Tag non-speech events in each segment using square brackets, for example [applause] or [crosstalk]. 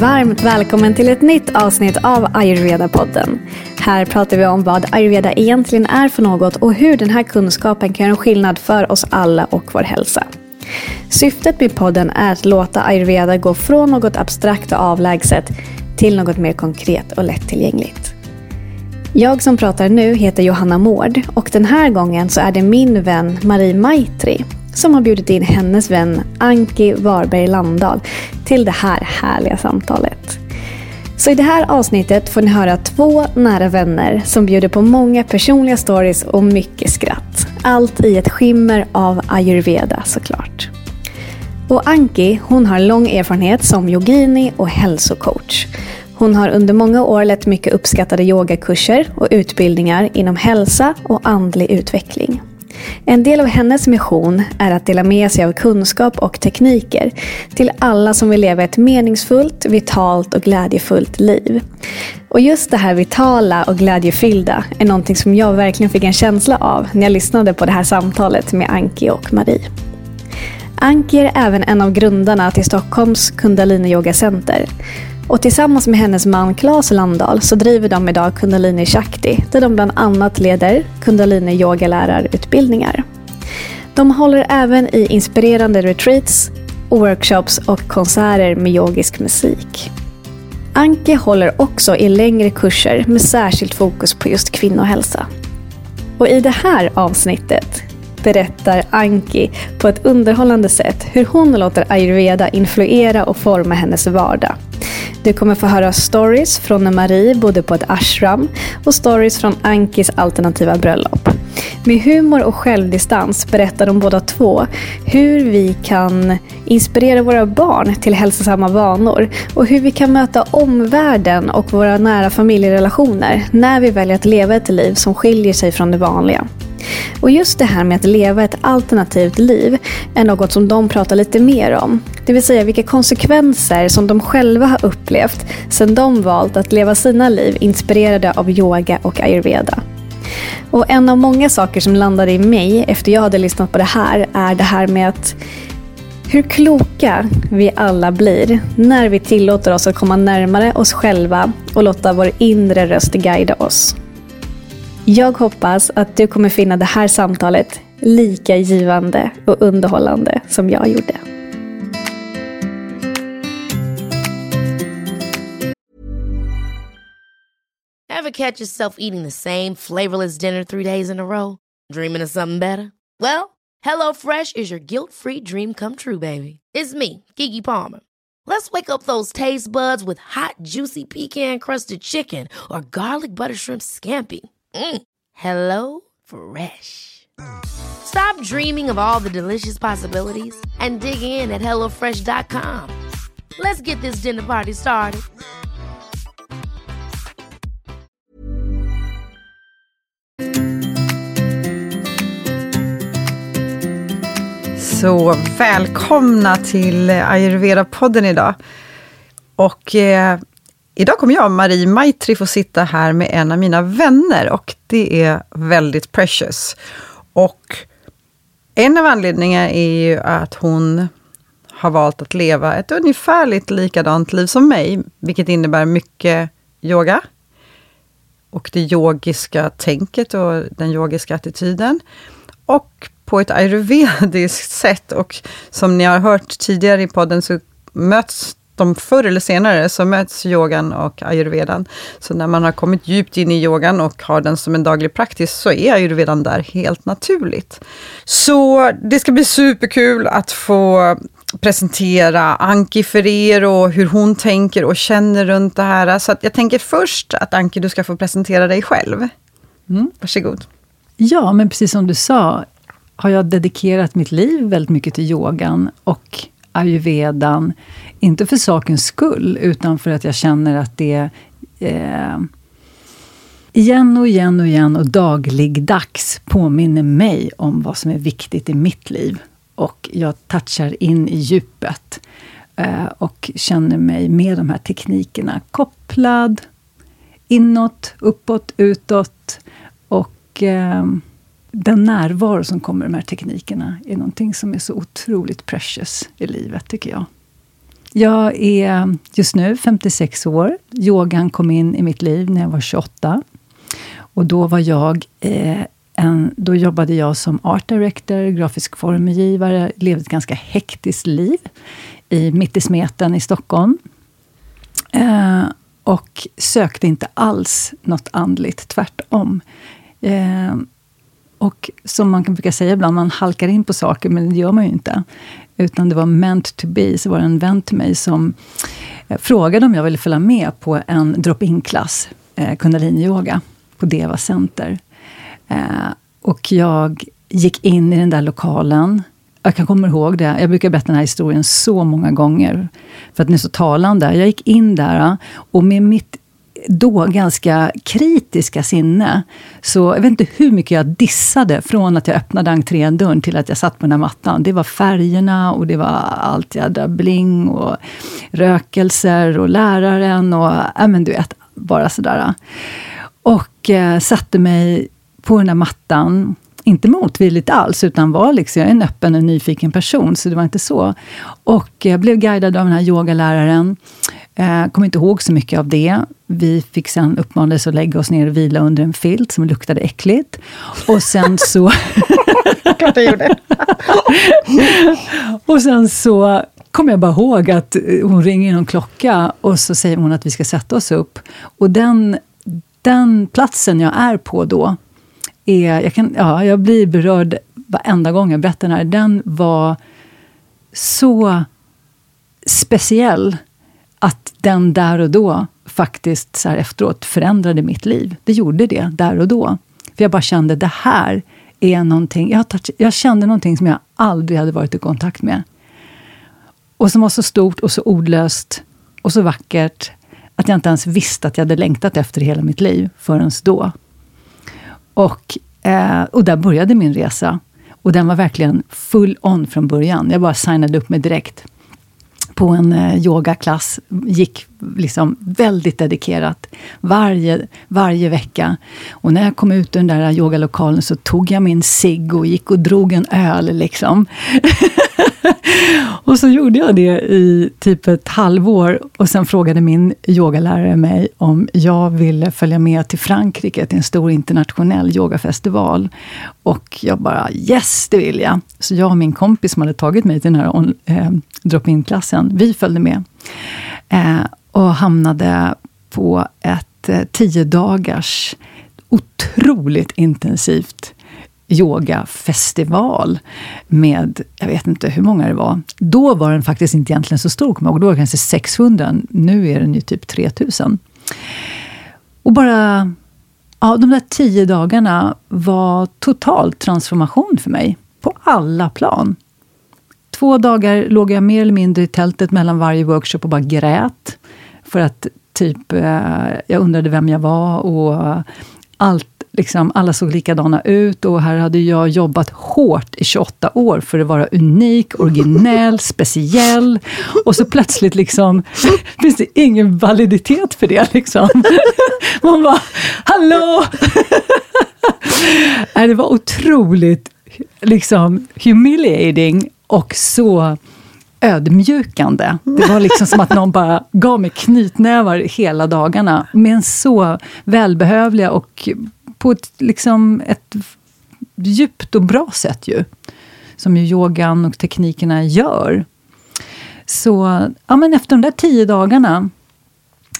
Varmt välkommen till ett nytt avsnitt av Ayurveda-podden. Här pratar vi om vad ayurveda egentligen är för något och hur den här kunskapen kan göra skillnad för oss alla och vår hälsa. Syftet med podden är att låta ayurveda gå från något abstrakt och avlägset till något mer konkret och lättillgängligt. Jag som pratar nu heter Johanna Mård och den här gången så är det min vän Marie Maitri som har bjudit in hennes vän Anki Warberg Landahl till det här härliga samtalet. Så i det här avsnittet får ni höra två nära vänner som bjuder på många personliga stories och mycket skratt. Allt i ett skimmer av ayurveda såklart. Och Anki hon har lång erfarenhet som yogini och hälsocoach. Hon har under många år lett mycket uppskattade yogakurser och utbildningar inom hälsa och andlig utveckling. En del av hennes mission är att dela med sig av kunskap och tekniker till alla som vill leva ett meningsfullt, vitalt och glädjefullt liv. Och just det här vitala och glädjefyllda är någonting som jag verkligen fick en känsla av när jag lyssnade på det här samtalet med Anki och Marie. Anki är även en av grundarna till Stockholms Kundalini Yoga Center. Och tillsammans med hennes man Claes Landahl så driver de idag Kundalini Shakti där de bland annat leder Kundalini yogalärarutbildningar. De håller även i inspirerande retreats, workshops och konserter med yogisk musik. Anke håller också i längre kurser med särskilt fokus på just kvinnohälsa. Och i det här avsnittet berättar Anki på ett underhållande sätt hur hon låter ayurveda influera och forma hennes vardag. Du kommer få höra stories från när Marie bodde på ett ashram och stories från Ankis alternativa bröllop. Med humor och självdistans berättar de båda två hur vi kan inspirera våra barn till hälsosamma vanor och hur vi kan möta omvärlden och våra nära familjerelationer när vi väljer att leva ett liv som skiljer sig från det vanliga. Och just det här med att leva ett alternativt liv är något som de pratar lite mer om. Det vill säga vilka konsekvenser som de själva har upplevt sedan de valt att leva sina liv inspirerade av yoga och ayurveda. Och en av många saker som landade i mig efter jag hade lyssnat på det här är det här med att hur kloka vi alla blir när vi tillåter oss att komma närmare oss själva och låta vår inre röst guida oss. Jag hoppas att du kommer finna det här samtalet lika givande och underhållande som jag gjorde. Have catch yourself eating the same flavorless dinner three days in a row? Dreaming of something better? Well, Hello Fresh is your guilt-free dream come true, baby. It's me, Gigi Palmer. Let's wake up those taste buds with hot, juicy pecan-crusted chicken or garlic butter shrimp scampi. Mm. Hello Fresh. Stop dreaming of all the delicious possibilities and dig in at HelloFresh.com. Let's get this dinner party started. Så välkomna till Ayurveda-podden idag. Och eh, Idag kommer jag, Marie Maitri, få sitta här med en av mina vänner och det är väldigt precious. Och en av anledningarna är ju att hon har valt att leva ett ungefärligt likadant liv som mig, vilket innebär mycket yoga och det yogiska tänket och den yogiska attityden. Och på ett ayurvediskt [laughs] sätt. Och som ni har hört tidigare i podden så möts de förr eller senare så möts yogan och ayurvedan. Så när man har kommit djupt in i yogan och har den som en daglig praktis, så är ayurvedan där helt naturligt. Så det ska bli superkul att få presentera Anki för er och hur hon tänker och känner runt det här. Så jag tänker först att Anki, du ska få presentera dig själv. Mm. Varsågod. Ja, men precis som du sa, har jag dedikerat mitt liv väldigt mycket till yogan och ayurvedan. Inte för sakens skull, utan för att jag känner att det eh, igen och igen och igen och dagligdags påminner mig om vad som är viktigt i mitt liv. Och jag touchar in i djupet eh, och känner mig med de här teknikerna kopplad inåt, uppåt, utåt. Och eh, den närvaro som kommer med de här teknikerna är någonting som är så otroligt precious i livet, tycker jag. jag är just nu 56 år. Yogan kom in i mitt liv när jag var 28. Och då var jag eh, en, då jobbade jag som art director, grafisk formgivare, levde ett ganska hektiskt liv i, mitt i smeten i Stockholm. Eh, och sökte inte alls något andligt, tvärtom. Eh, och som man kan brukar säga ibland, man halkar in på saker, men det gör man ju inte. Utan det var meant to be, så var det en vän till mig som eh, frågade om jag ville följa med på en drop-in-klass, eh, kundalini-yoga, på Deva Center. Eh, och jag gick in i den där lokalen. Jag kan komma ihåg det. Jag brukar berätta den här historien så många gånger. För att den är så talande. Jag gick in där eh, och med mitt då ganska kritiska sinne. Så jag vet inte hur mycket jag dissade från att jag öppnade entrédörren till att jag satt på den här mattan. Det var färgerna och det var allt jädra bling och rökelser och läraren och ja men du vet, bara sådär. Och eh, satte mig på den här mattan. Inte motvilligt alls, utan var liksom, jag är en öppen och nyfiken person, så det var inte så. Och jag blev guidad av den här yogaläraren. Eh, kommer inte ihåg så mycket av det. Vi fick sen uppmanades att lägga oss ner och vila under en filt som luktade äckligt. Och sen så... [laughs] Klart jag gjorde. [laughs] och sen så kommer jag bara ihåg att hon ringer någon klocka och så säger hon att vi ska sätta oss upp. Och den, den platsen jag är på då, är, jag, kan, ja, jag blir berörd varenda gång jag berättar den här. Den var så speciell att den där och då faktiskt så här efteråt förändrade mitt liv. Det gjorde det där och då. För jag bara kände, det här är någonting... Jag, touch, jag kände någonting som jag aldrig hade varit i kontakt med. Och som var så stort och så ordlöst och så vackert att jag inte ens visste att jag hade längtat efter hela mitt liv förrän då. Och, eh, och där började min resa. Och den var verkligen full on från början. Jag bara signade upp mig direkt på en eh, yogaklass. Gick liksom väldigt dedikerat varje, varje vecka. Och när jag kom ut ur den där yogalokalen så tog jag min cigg och gick och drog en öl. Liksom. [laughs] [laughs] och så gjorde jag det i typ ett halvår. Och sen frågade min yogalärare mig om jag ville följa med till Frankrike till en stor internationell yogafestival. Och jag bara yes, det vill jag. Så jag och min kompis som hade tagit mig till den här eh, drop-in-klassen, vi följde med. Eh, och hamnade på ett eh, tio dagars otroligt intensivt yogafestival med, jag vet inte hur många det var. Då var den faktiskt inte egentligen så stor, kommer jag ihåg. Då var det kanske 600. Nu är den ju typ 3000. Och bara ja, de där tio dagarna var total transformation för mig. På alla plan. Två dagar låg jag mer eller mindre i tältet mellan varje workshop och bara grät. För att typ, eh, jag undrade vem jag var och allt Liksom, alla såg likadana ut och här hade jag jobbat hårt i 28 år för att vara unik, originell, [laughs] speciell. Och så plötsligt liksom, [laughs] finns det ingen validitet för det. Liksom. [laughs] Man bara, hallå! det var otroligt liksom, humiliating och så ödmjukande. Det var liksom som att någon bara gav mig knytnävar hela dagarna. Men så välbehövliga och på ett, liksom ett djupt och bra sätt ju. Som ju yogan och teknikerna gör. Så ja, men efter de där tio dagarna,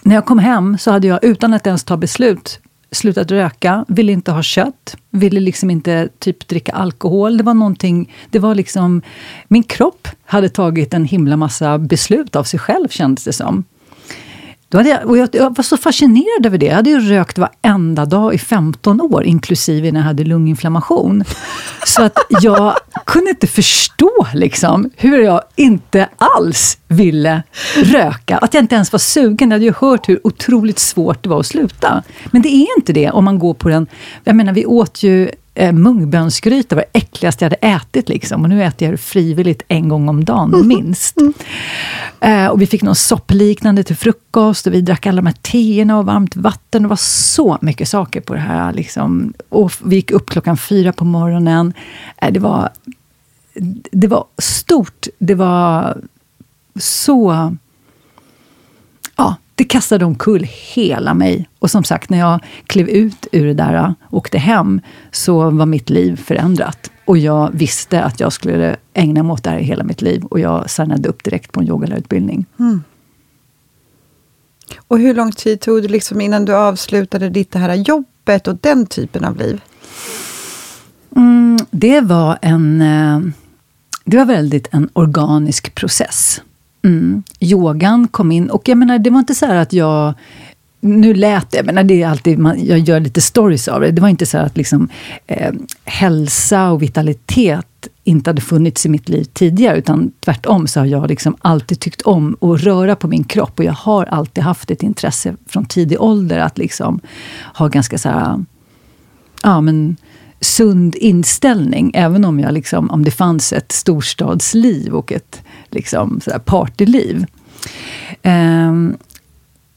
när jag kom hem så hade jag utan att ens ta beslut slutat röka, ville inte ha kött, ville liksom inte typ dricka alkohol. Det var någonting, det var liksom, min kropp hade tagit en himla massa beslut av sig själv kändes det som. Då hade jag, och jag, jag, var så fascinerad över det. Jag hade ju rökt varenda dag i 15 år, inklusive när jag hade lunginflammation. Så att jag kunde inte förstå liksom, hur jag inte alls ville röka. Att jag inte ens var sugen. Jag hade ju hört hur otroligt svårt det var att sluta. Men det är inte det om man går på den... Jag menar, vi åt ju eh, mungbönsgryta var det äckligaste jag hade ätit. Liksom. Och nu äter jag det frivilligt en gång om dagen, mm. minst. Mm. Eh, och vi fick något soppliknande till frukost och vi drack alla de här teerna och varmt vatten. Det var så mycket saker på det här. Liksom. Och vi gick upp klockan fyra på morgonen. Eh, det, var, det var stort. Det var så det kastade omkull hela mig. Och som sagt, när jag klev ut ur det där och åkte hem, så var mitt liv förändrat. Och jag visste att jag skulle ägna mig åt det här hela mitt liv. Och jag signade upp direkt på en yogalärarutbildning. Mm. Och hur lång tid tog det liksom innan du avslutade ditt det här jobbet och den typen av liv? Mm, det var en... Eh, det var väldigt en organisk process. Mm. Yogan kom in och jag menar, det var inte så att jag nu lät det, men det är alltid, man, jag gör lite stories av det. Det var inte så att liksom, eh, hälsa och vitalitet inte hade funnits i mitt liv tidigare, utan tvärtom så har jag liksom alltid tyckt om att röra på min kropp. Och jag har alltid haft ett intresse från tidig ålder att liksom ha ganska så här, ja, men, sund inställning. Även om, jag liksom, om det fanns ett storstadsliv och ett liksom, så partyliv. Um,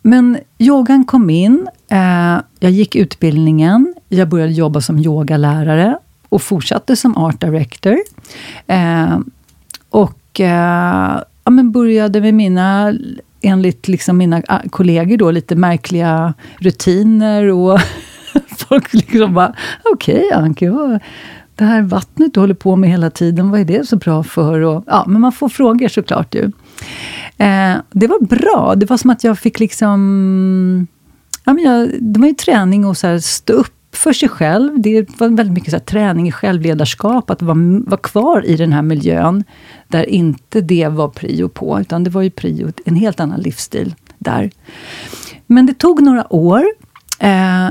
men yogan kom in, eh, jag gick utbildningen, jag började jobba som yogalärare och fortsatte som art director. Eh, och eh, ja, men började med mina, enligt liksom mina ah, kollegor, då, lite märkliga rutiner. och [laughs] Folk liksom bara, okej okay, Anki, vad, det här vattnet du håller på med hela tiden, vad är det så bra för? Och, ja, men man får frågor såklart. Ju. Eh, det var bra. Det var som att jag fick liksom... Ja, men jag, det var ju träning att så här, stå upp för sig själv. Det var väldigt mycket så här, träning i självledarskap, att vara, vara kvar i den här miljön, där inte det var prio på, utan det var ju prio, en helt annan livsstil där. Men det tog några år. Eh,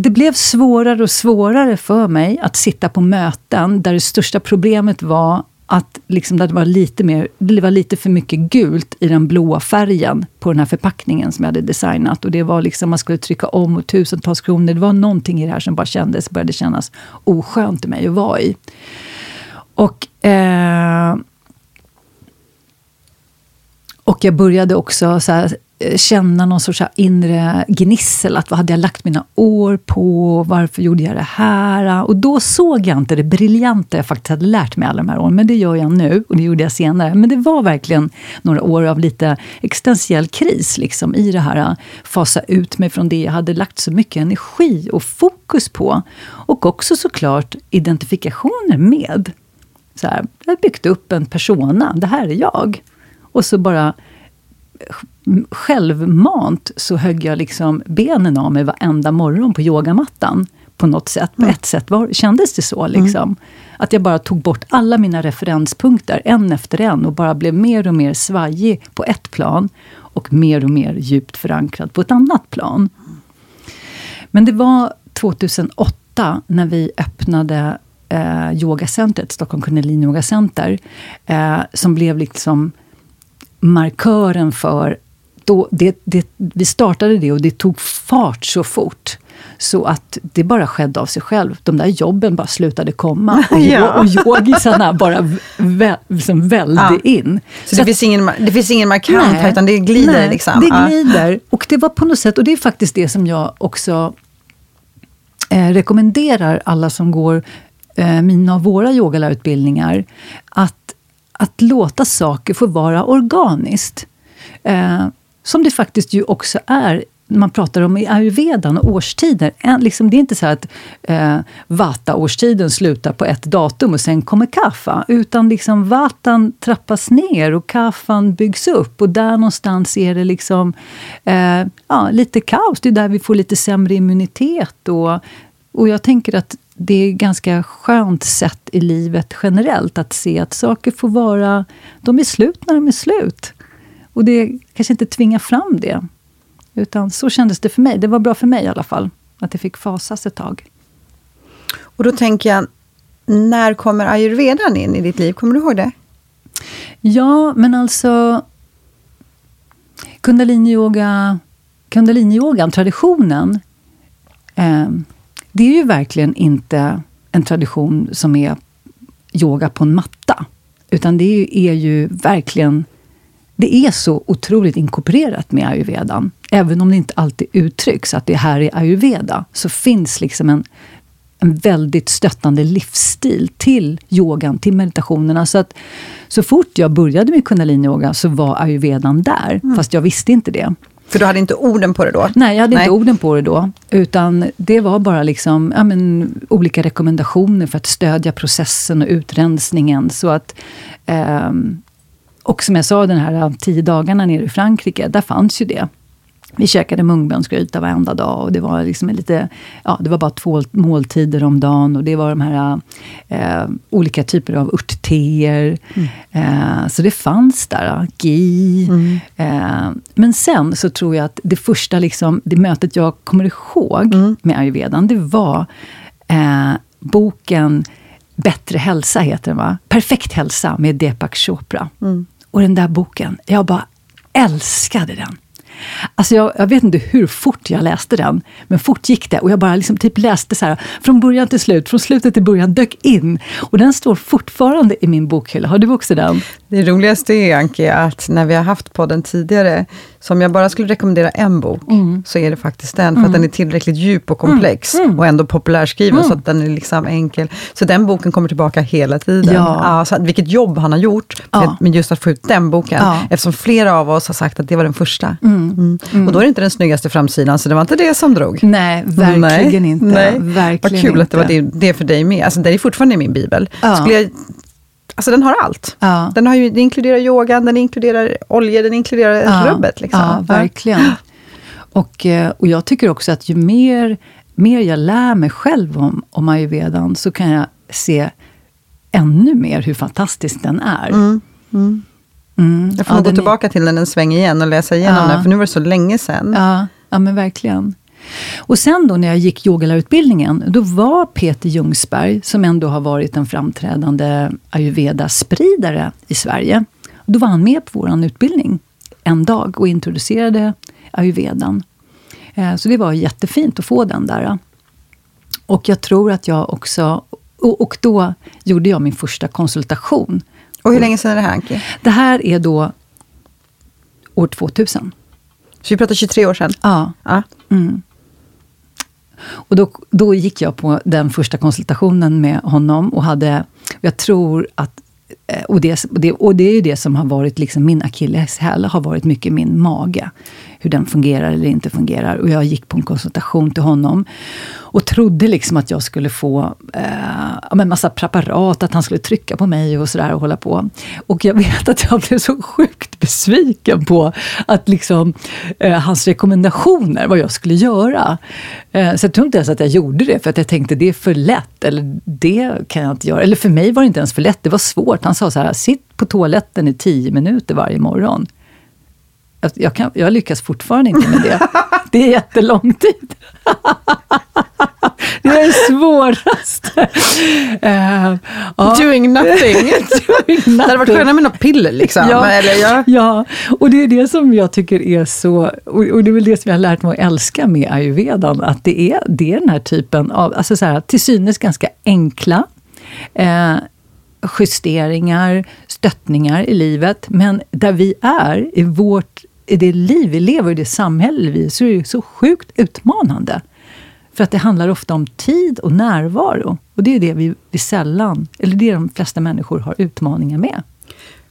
det blev svårare och svårare för mig att sitta på möten där det största problemet var att liksom det, var lite mer, det var lite för mycket gult i den blåa färgen på den här förpackningen som jag hade designat. Och det var liksom, man skulle trycka om och tusentals kronor. Det var någonting i det här som bara kändes, började kännas oskönt i mig att vara i. Och, eh, och jag började också så här, Eh, känna någon sorts inre gnissel. Att vad hade jag lagt mina år på? Varför gjorde jag det här? Och då såg jag inte det briljanta jag faktiskt hade lärt mig alla de här åren. Men det gör jag nu och det gjorde jag senare. Men det var verkligen några år av lite existentiell kris liksom, i det här. Eh, fasa ut mig från det jag hade lagt så mycket energi och fokus på. Och också såklart identifikationer med. Så här, jag har byggt upp en persona. Det här är jag. Och så bara självmant så högg jag liksom benen av mig varenda morgon på yogamattan. På något sätt. På mm. ett sätt var, kändes det så. Mm. Liksom. Mm. Att jag bara tog bort alla mina referenspunkter, en efter en, och bara blev mer och mer svajig på ett plan. Och mer och mer djupt förankrad på ett annat plan. Men det var 2008 när vi öppnade eh, yogacentret, Stockholm Kundalini Yoga Center, eh, som blev liksom markören för då, det, det, vi startade det och det tog fart så fort. Så att det bara skedde av sig själv. De där jobben bara slutade komma. [laughs] Och, ja. och yogisarna bara vä, liksom välde ja. in. Så, så det, att, finns ingen, det finns ingen markant nej, här, utan det glider? Nej, liksom. det glider. Ja. Och det var på något sätt, och det är faktiskt det som jag också eh, rekommenderar alla som går eh, mina och våra yogalärarutbildningar. Att, att låta saker få vara organiskt. Eh, som det faktiskt ju också är man pratar om i ayurvedan och årstider. Liksom, det är inte så att eh, vata-årstiden slutar på ett datum och sen kommer kaffa. Utan liksom vatan trappas ner och kaffan byggs upp. Och där någonstans är det liksom eh, ja, lite kaos. Det är där vi får lite sämre immunitet. Och, och jag tänker att det är ganska skönt sätt i livet generellt att se att saker får vara... De är slut när de är slut. Och det kanske inte tvingar fram det. Utan så kändes det för mig. Det var bra för mig i alla fall. Att det fick fasas ett tag. Och då tänker jag, när kommer ayurvedan in i ditt liv? Kommer du ihåg det? Ja, men alltså... Kundalini-yoga, kundalini-yogan, traditionen, eh, det är ju verkligen inte en tradition som är yoga på en matta. Utan det är ju, verkligen det är så otroligt inkorporerat med ayurvedan. Även om det inte alltid uttrycks att det här är ayurveda, så finns liksom en en väldigt stöttande livsstil till yogan, till meditationerna. Så att så fort jag började med kundaliniyoga så var ayurvedan där, mm. fast jag visste inte det. För du hade inte orden på det då? Nej, jag hade Nej. inte orden på det då. Utan det var bara liksom, ja, men, olika rekommendationer för att stödja processen och utrensningen. Så att, eh, och som jag sa, den här tio dagarna nere i Frankrike, där fanns ju det. Vi käkade mungbönsgryta varenda dag och det var liksom lite, ja, det var bara två måltider om dagen och det var de här eh, olika typer av örtteer. Mm. Eh, så det fanns där, gi. Mm. Eh, men sen så tror jag att det första liksom, det mötet jag kommer ihåg mm. med ayurvedan, det var eh, boken Bättre hälsa, heter den va? Perfekt hälsa med Deepak Chopra. Mm. Och den där boken, jag bara älskade den. Alltså jag, jag, vet inte hur fort jag läste den, men fort gick det. Och jag bara liksom typ läste så här, från början till slut, från slutet till början, dök in. Och den står fortfarande i min bokhylla. Har du också den? Det roligaste är, Anki, att när vi har haft podden tidigare, så om jag bara skulle rekommendera en bok, mm. så är det faktiskt den, för mm. att den är tillräckligt djup och komplex, mm. mm. och ändå populärskriven, så mm. att den är liksom enkel. Så den boken kommer tillbaka hela tiden. Ja. Ja, så vilket jobb han har gjort ja. med, just att få ut den boken, ja. eftersom flera av oss har sagt att det var den första. Mm. Och då är det inte den snyggaste framsidan, så det var inte det som drog. Nej, verkligen Nej. inte. Nej. Verkligen Vad kul inte. att det var det, det för dig med. Alltså, det är fortfarande min bibel. Skulle jag Alltså den har allt. Ja. Den, har ju, den inkluderar yogan, den inkluderar oljor, den inkluderar ja. rubbet. Liksom. Ja, verkligen. Och, eh, och jag tycker också att ju mer, mer jag lär mig själv om, om ayurvedan, så kan jag se ännu mer hur fantastisk den är. Mm. Mm. Mm. Jag får ja, gå tillbaka är... till den en sväng igen och läsa igenom ja. den, för nu var det så länge sedan. Ja, ja men verkligen. Och sen då när jag gick yogalärarutbildningen, då var Peter Ljungsberg, som ändå har varit en framträdande ayurveda-spridare i Sverige, då var han med på vår utbildning en dag och introducerade ayurvedan. Eh, så det var jättefint att få den där. Och jag tror att jag också... Och då gjorde jag min första konsultation. Och hur länge sedan är det här, Anki? Det här är då år 2000. Så vi pratar 23 år sedan? Ja. ja. Mm. Och då, då gick jag på den första konsultationen med honom och hade, jag tror att eh, och det, och det är ju det som har varit liksom min akilleshäl, har varit mycket min mage. Hur den fungerar eller inte fungerar. Och jag gick på en konsultation till honom och trodde liksom att jag skulle få eh, en massa preparat, att han skulle trycka på mig och sådär och hålla på. Och jag vet att jag blev så sjukt besviken på att liksom, eh, hans rekommendationer, vad jag skulle göra. Eh, så jag tror inte ens att jag gjorde det, för att jag tänkte det är för lätt, eller det kan jag inte göra. Eller för mig var det inte ens för lätt, det var svårt. Han sa så här, sitt på toaletten i tio minuter varje morgon. Jag, kan, jag lyckas fortfarande inte med det. [laughs] Det är jättelång tid. [laughs] Det är det svåraste. Uh. Doing nothing. [laughs] Doing nothing. Det hade varit skönare med något piller. Liksom. Ja, Eller, ja. ja, och det är det som jag tycker är så... Och det är väl det som jag har lärt mig att älska med ayurvedan. Att det är, det är den här typen av, alltså så här, till synes ganska enkla eh, justeringar, stöttningar i livet. Men där vi är, i vårt i det liv vi lever, i det samhälle vi så är det så sjukt utmanande. För att det handlar ofta om tid och närvaro. Och det är det vi, vi sällan, eller det de flesta människor har utmaningar med.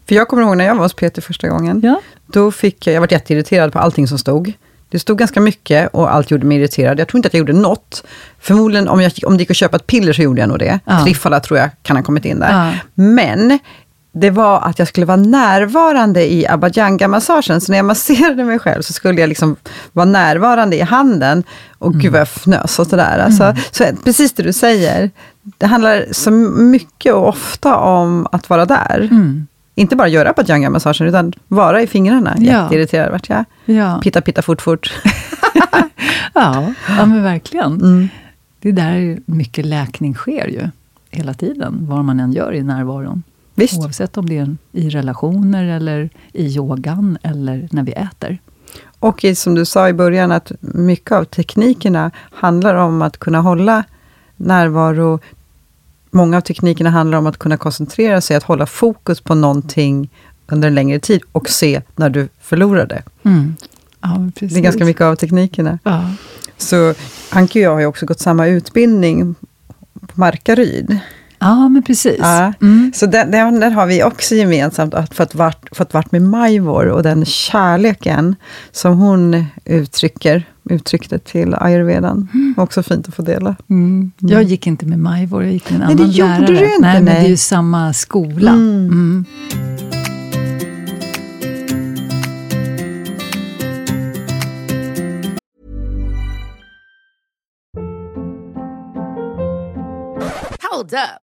För jag kommer ihåg när jag var hos Peter första gången. Ja. Då fick jag, jag var jätteirriterad på allting som stod. Det stod ganska mycket och allt gjorde mig irriterad. Jag tror inte att jag gjorde något. Förmodligen om, jag, om det gick att köpa ett piller så gjorde jag nog det. Ja. Triffala tror jag kan ha kommit in där. Ja. Men det var att jag skulle vara närvarande i abhajanga-massagen. Så när jag masserade mig själv så skulle jag liksom vara närvarande i handen. Och mm. gud vad jag fnös och sådär. Alltså, mm. Så precis det du säger. Det handlar så mycket och ofta om att vara där. Mm. Inte bara göra abhajanga-massagen, utan vara i fingrarna. Ja. Jätteirriterad vart jag. Ja. Pitta, pitta, fort, fort. [laughs] ja, ja, men verkligen. Mm. Det är där mycket läkning sker ju. Hela tiden, vad man än gör i närvaron. Visst. Oavsett om det är i relationer, eller i yogan, eller när vi äter. Och som du sa i början, att mycket av teknikerna handlar om att kunna hålla närvaro. Många av teknikerna handlar om att kunna koncentrera sig, att hålla fokus på någonting under en längre tid och se när du förlorar det. Mm. Ja, det är ganska mycket av teknikerna. Ja. Så Anki och jag har ju också gått samma utbildning Markaryd. Ja, men precis. Ja. Mm. Så den, den, den har vi också gemensamt, att fått varit, fått varit med Majvor och den kärleken som hon uttrycker, uttryckte till ayurvedan. Mm. Också fint att få dela. Mm. Jag gick inte med Majvor, jag gick med en Nej, det annan gjorde lärare. du inte, nej, men det nej. är ju samma skola. Mm. Mm. Hold up.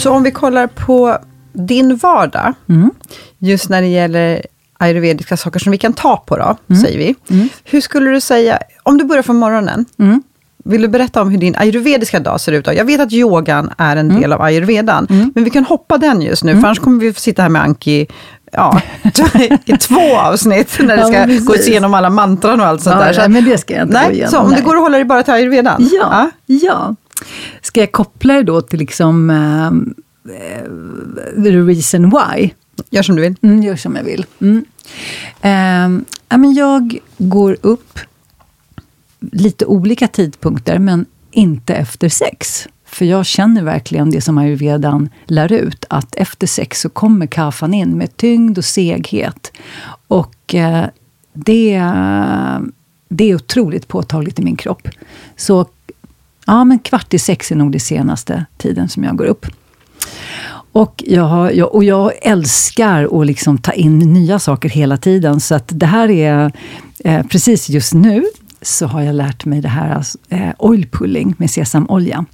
Så om vi kollar på din vardag, Mm. just när det gäller ayurvediska saker som vi kan ta på då, Mm. säger vi. Hur skulle du säga, om du börjar från morgonen, Mm. vill du berätta om hur din ayurvediska dag ser ut? Då? Jag vet att yogan är en Mm. del av ayurvedan, men vi kan hoppa den just nu, för annars kommer vi få sitta här med Anki ja, [laughs] i två avsnitt, när det Ja, ska precis. gås igenom alla mantran och allt sånt Ja, där. Så nej, men det ska jag inte gå nej, igenom, Så om nej. det går att hålla dig bara till ayurvedan? Ja, ja. Ska jag koppla det då till liksom eh, the reason why? Gör som du vill. Mm, gör som jag vill. Mm. Ja, men jag går upp lite olika tidpunkter, men inte efter sex. För jag känner verkligen det som ayurvedan lär ut, att efter sex så kommer kaffan in med tyngd och seghet. Och eh, det, det är otroligt påtagligt i min kropp. Så ja, men kvart i sex är nog det senaste tiden som jag går upp. Och jag, har, jag, och jag älskar att liksom ta in nya saker hela tiden. Så att det här är, eh, precis just nu, så har jag lärt mig det här alltså, eh, oil pulling med sesamolja.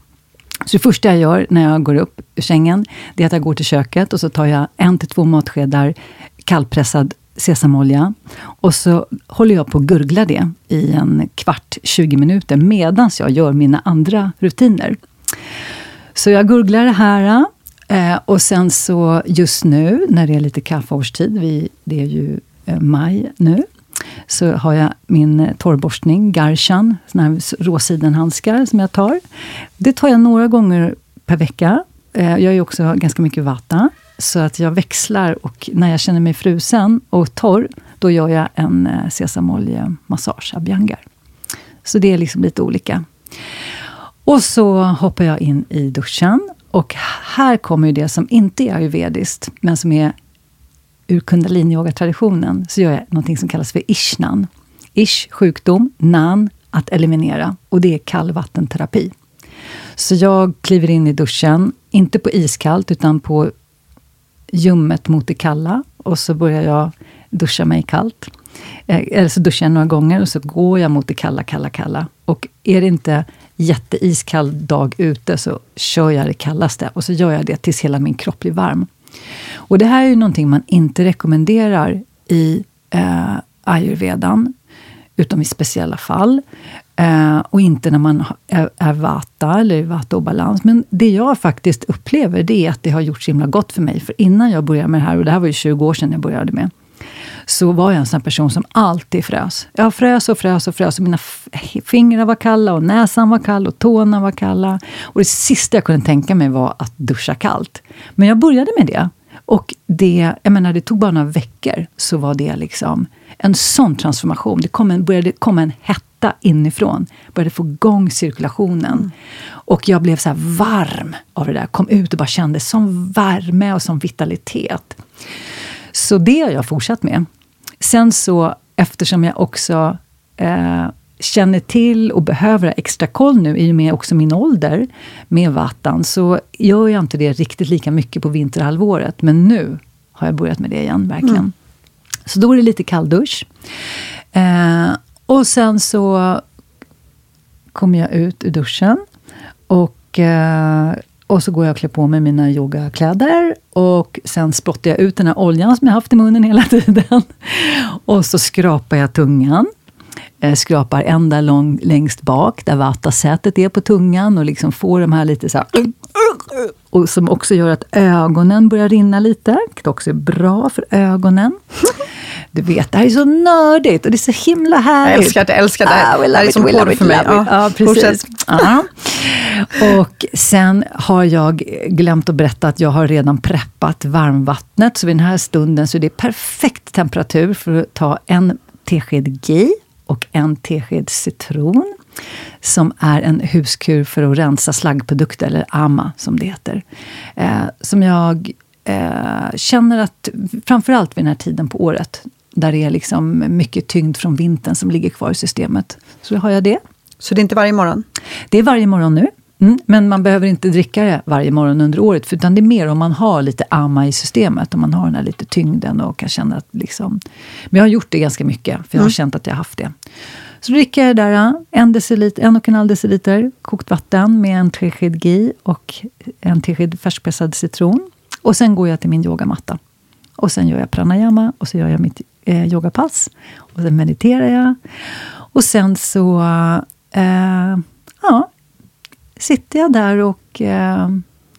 Så det första jag gör när jag går upp ur sängen, det är att jag går till köket och så tar jag en till två matskedar kallpressad sesamolja. Och så håller jag på att gurgla det i en kvart, 20 minuter, medan jag gör mina andra rutiner. Så jag gurglar det här. Eh, och sen så just nu, när det är lite kaffeårstid, vi, det är ju eh, maj nu, så har jag min eh, torrborstning, Garshan, såna här råsidenhandskar som jag tar. Det tar jag några gånger per vecka. Jag är också ganska mycket vata, så att jag växlar och när jag känner mig frusen och torr, då gör jag en eh, sesamoljemassage, abhyangar. Så det är liksom lite olika. Och så hoppar jag in i duschen. Och här kommer ju det som inte är ayurvediskt, men som är ur kundalini-yoga-traditionen, så gör jag något som kallas för ishnan. Ish, sjukdom, nan, att eliminera. Och det är kallvattenterapi. Så jag kliver in i duschen, inte på iskallt, utan på ljummet mot det kalla. Och så börjar jag duscha mig kallt. Eh, eller så duschar jag några gånger och så går jag mot det kalla, kalla, kalla. Och är det inte jätteiskall dag ute så kör jag det kallaste. Och så gör jag det tills hela min kropp blir varm. Och det här är ju någonting man inte rekommenderar i eh, ayurvedan, utom i speciella fall. Eh, och inte när man är, är vata eller i vata-obalans. Men det jag faktiskt upplever, det är att det har gjort så himla gott för mig. För innan jag började med det här, och det här var ju 20 år sedan jag började med, så var jag en sån person som alltid frös. Jag frös och frös och frös. Och mina fingrar var kalla och näsan var kall och tårna var kalla. Och det sista jag kunde tänka mig var att duscha kallt. Men jag började med det. Och det, jag menar, det tog bara några veckor så var det liksom en sån transformation. Det kom en, började komma en hetta inifrån. Började få igång cirkulationen. Och jag blev så varm av det där. Kom ut och bara kände sån värme och sån vitalitet. Så det har jag fortsatt med. Sen så, eftersom jag också eh, känner till och behöver extra koll nu, i och med också min ålder med vattan, så gör jag inte det riktigt lika mycket på vinterhalvåret. Men nu har jag börjat med det igen, verkligen. Mm. Så då är det lite kalldusch. Eh, och sen så kommer jag ut ur duschen. Och, eh, och så går jag och klär på mig mina yogakläder. Och sen spottar jag ut den här oljan som jag haft i munnen hela [laughs] tiden. Och så skrapar jag tungan. Jag skrapar ända lång, längst bak, där vattasätet är på tungan. Och liksom får de här lite så här, Och som också gör att ögonen börjar rinna lite. Vilket också är bra för ögonen. Du vet, det här är så nördigt och det är så himla härligt. Jag älskar det, älskar det. Ah, det är som porr för mig. Ja, ja, precis. Ja. Och sen har jag glömt att berätta att jag har redan preppat varmvattnet. Så vid den här stunden så är det perfekt temperatur för att ta en tesked GI och en tesked citron som är en huskur för att rensa slaggprodukter, eller AMA som det heter. Eh, som jag eh, känner att, framförallt vid den här tiden på året, där det är liksom mycket tyngd från vintern som ligger kvar i systemet. Så då har jag det. Så det är inte varje morgon? Det är varje morgon nu. Mm, men man behöver inte dricka det varje morgon under året. Utan det är mer om man har lite amma i systemet. Om man har den här lite tyngden och kan känna att liksom... Men jag har gjort det ganska mycket, för jag har mm. känt att jag har haft det. Så dricker jag det där, en, deciliter, en och en halv deciliter kokt vatten med en tesked ghee och en tesked färskpressad citron. Och sen går jag till min yogamatta. Och sen gör jag pranayama och så gör jag mitt eh, yogapass. Och sen mediterar jag. Och sen så eh, ja, sitter jag där och eh,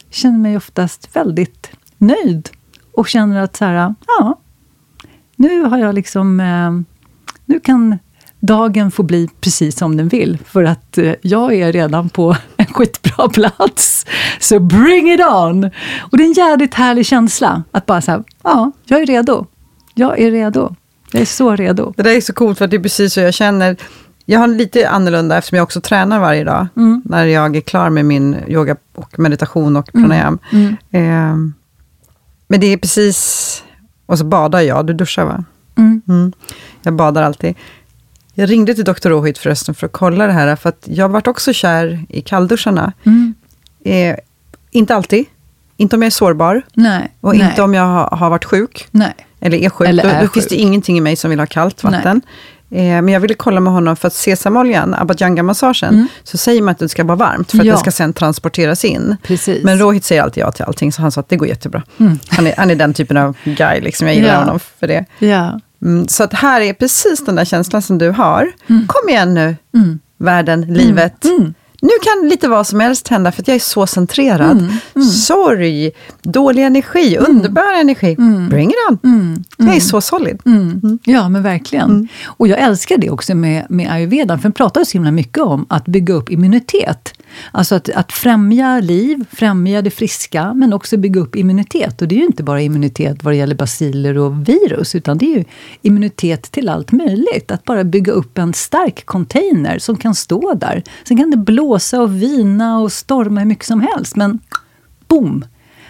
känner mig oftast väldigt nöjd. Och känner att så här, ja, nu har jag liksom... Eh, nu kan dagen få bli precis som den vill. För att eh, jag är redan på [laughs] en skitbra plats. Så bring it on! Och det är en jävligt härlig känsla. Att bara säga, ja, jag är redo. Jag är redo. Jag är så redo. Det där är så coolt, för det är precis så jag känner. Jag har lite annorlunda, eftersom jag också tränar varje dag, mm. när jag är klar med min yoga, och meditation och mm. pranayam. Mm. Eh, men det är precis... Och så badar jag, du duschar va? Mm. mm. Jag badar alltid. Jag ringde till Dr. Rohit förresten för att kolla det här, för att jag varit också kär i kallduscharna. Mm. Eh, inte alltid. Inte om jag är sårbar. Nej, och nej. inte om jag har, har varit sjuk. Nej. Eller är sjuk. Eller är då, då finns det ingenting i mig som vill ha kallt vatten. Eh, men jag ville kolla med honom, för att sesamoljan, abhyanga-massagen, mm. så säger man att det ska vara varmt, för att ja. det ska sen transporteras in. Precis. Men Rohit säger alltid ja till allting, så han sa att det går jättebra. Mm. Han, är, han är den typen av guy, liksom. jag gillar ja. honom för det. Ja. Mm, så att här är precis den där känslan som du har. Mm. Kom igen nu, mm. världen, livet. Mm. Mm. Nu kan lite vad som helst hända, för jag är så centrerad. Mm. Mm. Sorg, dålig energi, mm. underbar energi. Mm. Bring it on! Mm. Jag är så solid. Ja, men verkligen. Och jag älskar det också med, med ayurvedan, för den pratar så himla mycket om att bygga upp immunitet. Alltså att, att främja liv, främja det friska, men också bygga upp immunitet. Och det är ju inte bara immunitet vad det gäller basiler och virus, utan det är ju immunitet till allt möjligt. Att bara bygga upp en stark container som kan stå där. Sen kan det blåsa och vina och storma hur mycket som helst, men boom!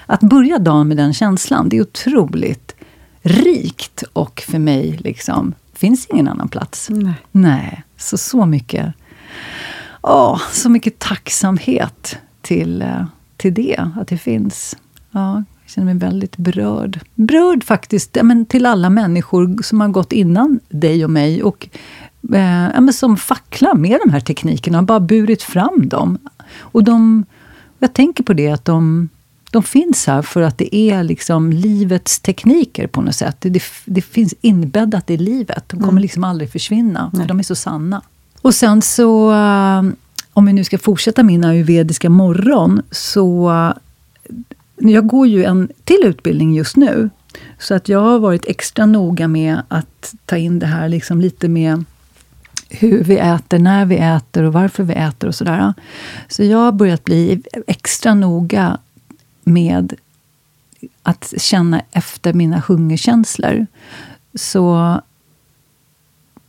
Att börja dagen med den känslan, det är otroligt rikt och för mig liksom, finns ingen annan plats. Nej. Nej. Så, så mycket Åh, så mycket tacksamhet till, eh, till det, att det finns. Ja, jag känner mig väldigt berörd. Berörd faktiskt men till alla människor som har gått innan dig och mig. Och eh, ja, men som facklar med de här teknikerna och bara burit fram dem. Och de, jag tänker på det, att de, de finns här för att det är liksom livets tekniker på något sätt. Det, det finns inbäddat i livet. De kommer mm. liksom aldrig försvinna, för de är så sanna. Och sen så, eh, om vi nu ska fortsätta min ayurvediska morgon, så eh, jag går ju en till utbildning just nu. Så att jag har varit extra noga med att ta in det här liksom lite med hur vi äter, när vi äter och varför vi äter och sådär. Så jag har börjat bli extra noga med att känna efter mina hungerkänslor. Så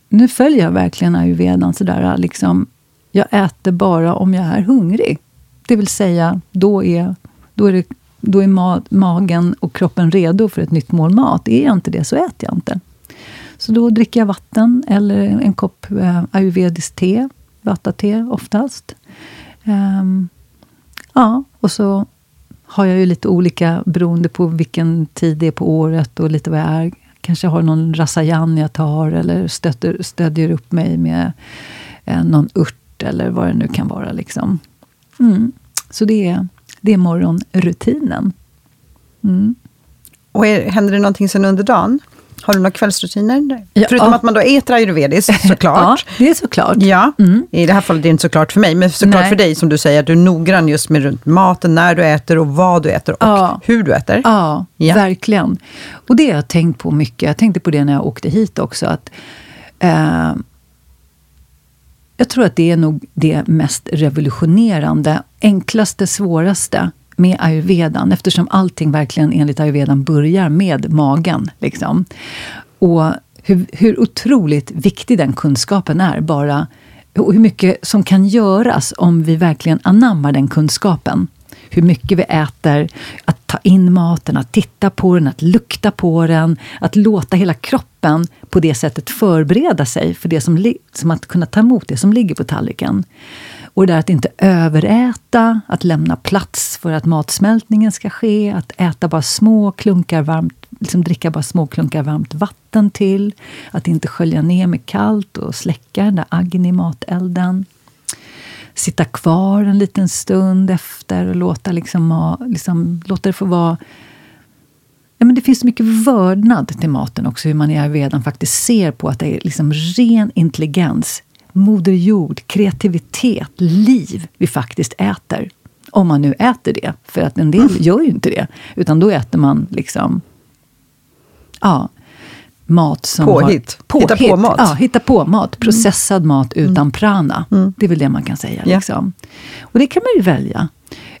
nu följer jag verkligen ayurvedan sådär, liksom, jag äter bara om jag är hungrig. Det vill säga, då är, då är, det, då är ma magen och kroppen redo för ett nytt mål mat. Är jag inte det, så äter jag inte. Så då dricker jag vatten eller en kopp eh, ayurvediskt te, vata-te oftast. Um, ja, och så har jag ju lite olika beroende på vilken tid det är på året och lite vad jag är. Kanske har någon rasajan jag tar eller stöter, stödjer upp mig med eh, någon ört eller vad det nu kan vara. Liksom. Mm. Så det är, det är morgonrutinen. Mm. Och är, händer det någonting sen under dagen? Har du några kvällsrutiner? Ja, Förutom ja. att man då äter ayurvediskt [laughs] såklart. Ja, det är såklart. Ja, Mm. i det här fallet är det inte såklart för mig, men såklart Nej. för dig som du säger, att du är noggrann just med runt maten, när du äter och vad du äter och Ja. hur du äter. Ja, Ja. verkligen. Och det har jag tänkt på mycket. Jag tänkte på det när jag åkte hit också. Att, eh, jag tror att det är nog det mest revolutionerande, enklaste, svåraste med ayurvedan. Eftersom allting verkligen enligt ayurvedan börjar med magen. Liksom. Och hur, hur otroligt viktig den kunskapen är. bara och hur mycket som kan göras om vi verkligen anammar den kunskapen. Hur mycket vi äter, att ta in maten, att titta på den, att lukta på den. Att låta hela kroppen på det sättet förbereda sig för det som, som att kunna ta emot det som ligger på tallriken. Och det där att inte överäta, att lämna plats för att matsmältningen ska ske, att äta bara små klunkar varmt, liksom dricka bara små klunkar varmt vatten till, att inte skölja ner med kallt och släcka den där aggen i matelden. Sitta kvar en liten stund efter och låta, liksom, ha- liksom, låta det få vara Ja, men det finns så mycket vördnad till maten också, hur man i ayurvedan faktiskt ser på att det är liksom ren intelligens, moder jord, kreativitet, liv vi faktiskt äter. Om man nu äter det, för att en del gör ju inte det. Utan då äter man liksom ja, mat som Påhitt. har... Hitta på mat. Ja, hitta på mat. Processad mat utan prana. Det är väl det man kan säga. Ja. Liksom. Och det kan man ju välja.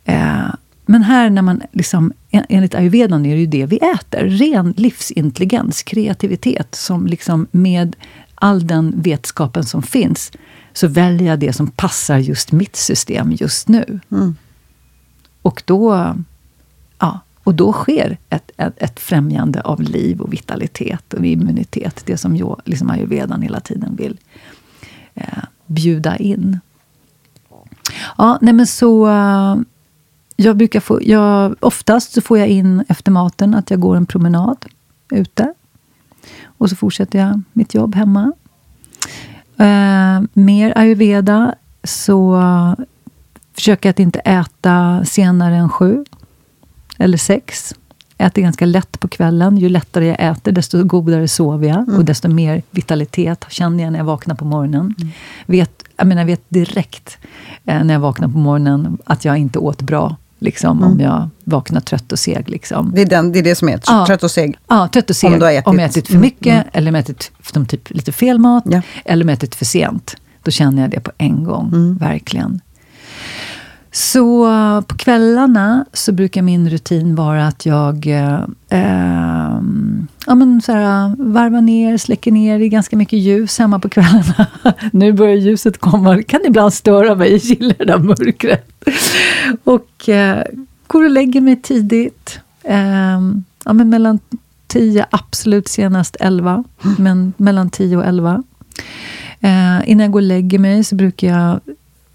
Eh, men här, när man liksom, en- enligt ayurvedan är det ju det vi äter. Ren livsintelligens, kreativitet, som liksom med all den vetskapen som finns, så väljer jag det som passar just mitt system just nu. Mm. Och då, ja, och då sker ett, ett, ett främjande av liv och vitalitet och immunitet. Det som jag, liksom ayurvedan hela tiden vill eh, bjuda in. Ja, nej men så... eh, jag brukar få, jag, oftast så får jag in efter maten att jag går en promenad ute. Och så fortsätter jag mitt jobb hemma. Eh, mer ayurveda så försöker jag att inte äta senare än sju eller sex. Äter ganska lätt på kvällen. Ju lättare jag äter, desto godare sover jag. Och desto mer vitalitet känner jag när jag vaknar på morgonen. Vet, jag, menar, jag vet direkt eh, när jag vaknar på morgonen att jag inte åt bra. Liksom, Om jag vaknar trött och seg. Liksom. Det, är den, det är det som är Ja. trött och seg. Ja, trött och seg. Om Om, du har ätit- jag ätit för Mm, mycket, eller om jag ätit som typ lite fel mat, Ja. eller om jag ätit för sent. Då känner jag det på en gång, Mm. verkligen. Så på kvällarna så brukar min rutin vara att jag eh, ehm, ja, men så här, varvar ner, släcker ner. Det är ganska mycket ljus hemma på kvällarna. [laughs] nu börjar ljuset komma. Det kan ibland störa mig. Jag gillar det där mörkret. Och eh, går och lägger mig tidigt. Eh, ja, men mellan 10, absolut senast 11. Men mellan 10 och 11. Eh, innan jag går och lägger mig så brukar jag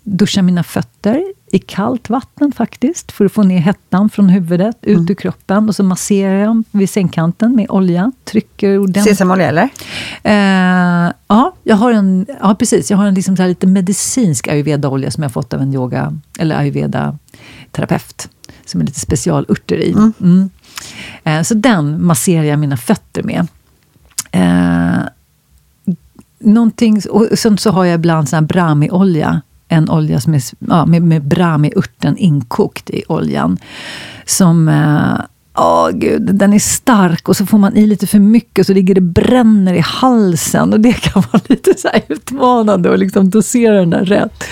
duscha mina fötter i kallt vatten faktiskt, för att få ner hettan från huvudet, ut ur kroppen. Och så masserar jag vid sängkanten med olja. Trycker ordentligt. Sesamolja eller? Eh, ja, jag har en, ja, precis. Jag har en liksom lite medicinsk ayurveda-olja som jag fått av en yoga eller ayurveda-terapeut. Som är lite specialurter i. Mm. Eh, så den masserar jag mina fötter med. Eh, någonting, och sen så har jag ibland sån här brahmi-olja. En olja som är ja, med, med brahmi-urten inkokt i oljan. Som... Eh, Åh gud, den är stark och så får man i lite för mycket och så ligger det bränner i halsen. Och det [laughs] kan vara lite så här utmanande att liksom dosera den där rätt.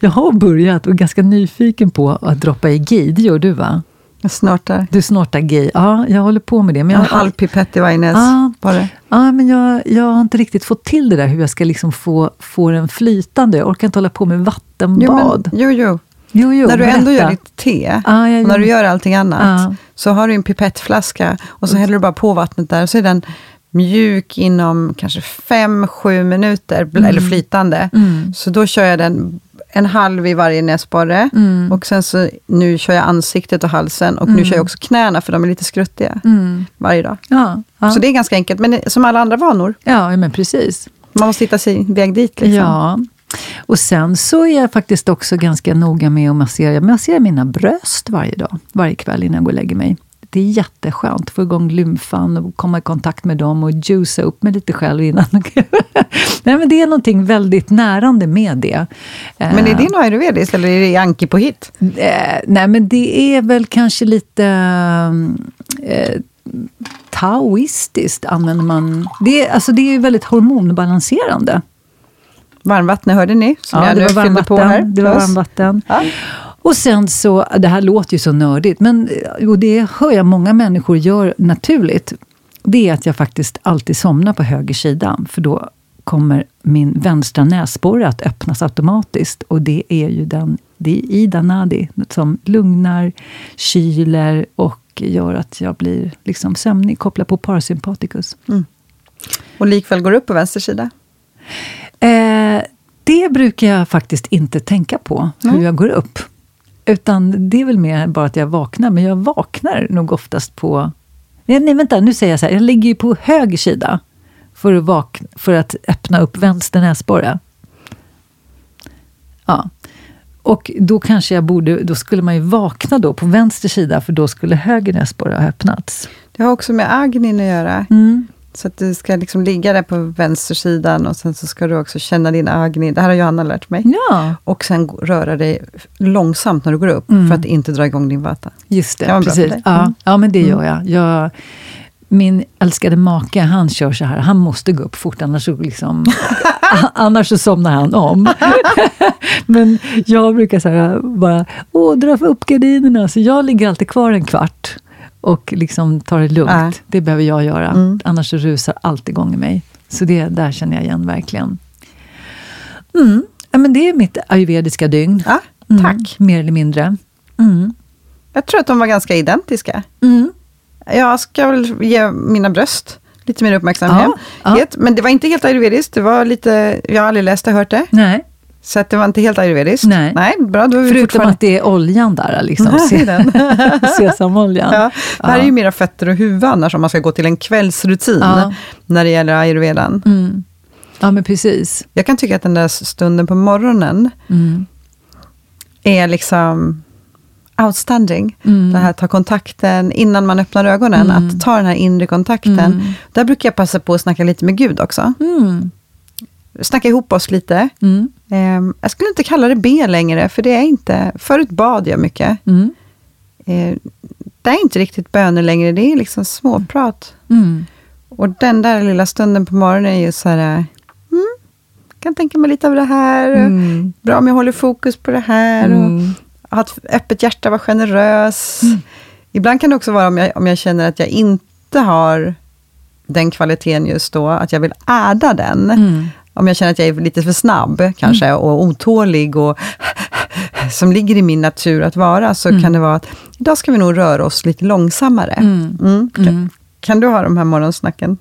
Jag har börjat och är ganska nyfiken på att droppa i ghee. Det gör du va? Jag snortar. Du snortar ghee. Ja, jag håller på med det. Men En jag, halv pipett i varje näs. Ja. Bara. Ja, men jag, jag har inte riktigt fått till det där hur jag ska liksom få, få den flytande. Jag orkar inte hålla på med Jo, vattenbad. men, jo, jo. Jo, jo, när du ändå berätta. gör ditt te, Ja, jag och när du gör allting annat, Ja. så har du en pipettflaska och så häller du bara på vattnet där så är den mjuk inom kanske 5-7 minuter, Mm. eller flytande. Så då kör jag den en halv i varje näsborre. Mm. Och sen så, nu kör jag ansiktet och halsen och nu kör jag också knäna, för de är lite skruttiga varje dag. Ja, ja. Så det är ganska enkelt, men som alla andra vanor. ja, men precis. Man måste hitta sin väg dit. Liksom. Ja. Och sen så är jag faktiskt också ganska noga med att massera. Jag masserar mina bröst varje dag, varje kväll innan jag går och lägger mig. Det är jätteskönt att få igång lymfan och komma i kontakt med dem och juica upp mig lite själv innan. [laughs] Nej, men det är någonting väldigt närande med det. Men är det något ayurvediskt eller är det anki på hit? Eh, nej, men det är väl kanske lite eh, taoistiskt använder man. Det, är- alltså det är väldigt hormonbalanserande. Varmvattnet hörde ni, som Ja, jag det nu var på här. varmvatten. Det var varmvatten. Ja. Och sen så, det här låter ju så nördigt, men och det hör jag många människor gör naturligt. Det är att jag faktiskt alltid somnar på höger sida, för då kommer min vänstra näsborre att öppnas automatiskt. Och det är ju den, det är Ida Nadi som lugnar, kyler och gör att jag blir liksom sömnig, kopplar på parasympaticus. Och likväl går upp på vänster sida. Eh, det brukar jag faktiskt inte tänka på, hur jag går upp. Utan det är väl mer bara att jag vaknar, men jag vaknar nog oftast på... Nej, nej vänta, nu säger jag så här, jag ligger ju på höger sida för att, vakna, för att öppna upp vänster näsborre. Ja. Och då kanske jag borde, då skulle man ju vakna då på vänster sida, för då skulle höger näsborre ha öppnats. Det har också med agnin att göra. Mm. Så att du ska liksom ligga där på vänstersidan och sen så ska du också känna din agni. Det här har Johanna lärt mig. Ja, Och sen röra dig långsamt när du går upp, för att inte dra igång din vata. Just det, Det precis. Ja, Mm. ja, men det gör jag. jag. Min älskade make, han kör så här. Han måste gå upp fort, annars så, liksom, [laughs] annars så somnar han om. [laughs] men jag brukar så här, bara Åh, dra upp gardinerna. Så jag ligger alltid kvar en kvart och liksom tar det lugnt. Ja. Det behöver jag göra. Mm. Annars rusar allt igång i mig. Så det där känner jag igen verkligen. Mm. Ja, men det är mitt ayurvediska dygn. Ja, Mm. tack. Mer eller mindre. Mm. Jag tror att de var ganska identiska. Mm. Jag ska väl ge mina bröst lite mer uppmärksamhet. Ja, Men det var inte helt ayurvediskt. Det var lite, jag har aldrig läst och hört det. Nej. Så att det var inte helt ayurvediskt. Nej. Nej bra. Då Förutom fortfarande- att det är oljan där, liksom. [laughs] [laughs] Sesamoljan. Ja, det här är ju mera fötter och huvud annars, om man ska gå till en kvällsrutin Ja. när det gäller ayurvedan. Mm. Ja, men precis. Jag kan tycka att den där stunden på morgonen Mm. är liksom outstanding. Mm. Det här ta kontakten innan man öppnar ögonen, Mm. att ta den här inre kontakten. Mm. Där brukar jag passa på att snacka lite med Gud också. Mm. Snacka ihop oss lite. Mm. Ehm, jag skulle inte kalla det be längre, för det är inte... Förut bad jag mycket. Mm. Eh, det är inte riktigt böner längre, det är liksom småprat. Mm. Och den där lilla stunden på morgonen är ju så här... Mm, kan tänka mig lite av det här. Mm. Bra om jag håller fokus på det här. Mm. Och ha ett öppet hjärta, vara generös. Ibland kan det också vara om jag, om jag känner att jag inte har den kvaliteten just då, att jag vill äda den. Mm. Om jag känner att jag är lite för snabb kanske och otålig och [laughs] som ligger i min natur att vara, så kan det vara att idag ska vi nog röra oss lite långsammare. Mm. Mm. Kan, Mm. kan du ha de här morgonsnacken?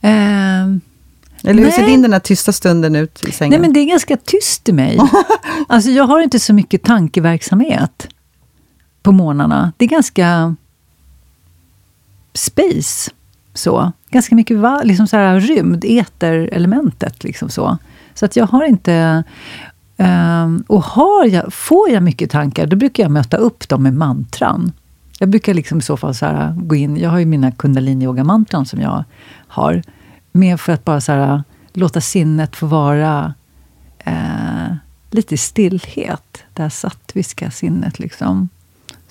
Ehm, Eller hur Nej. ser din den här tysta stunden ut i sängen? nej, men det är ganska tyst i mig. [laughs] alltså, jag har inte så mycket tankeverksamhet på morgnarna. Det är ganska space. Så. Ganska mycket va, liksom så här, rymd, eterelementet. Liksom så. så att jag har inte... ehm, och har jag, får jag mycket tankar, då brukar jag möta upp dem med mantran. Jag brukar liksom i så fall så här, gå in... Jag har ju mina kundalini-yoga-mantran som jag har. Mer för att bara så här, låta sinnet få vara eh, lite i stillhet. Det här sattviska sinnet. Liksom.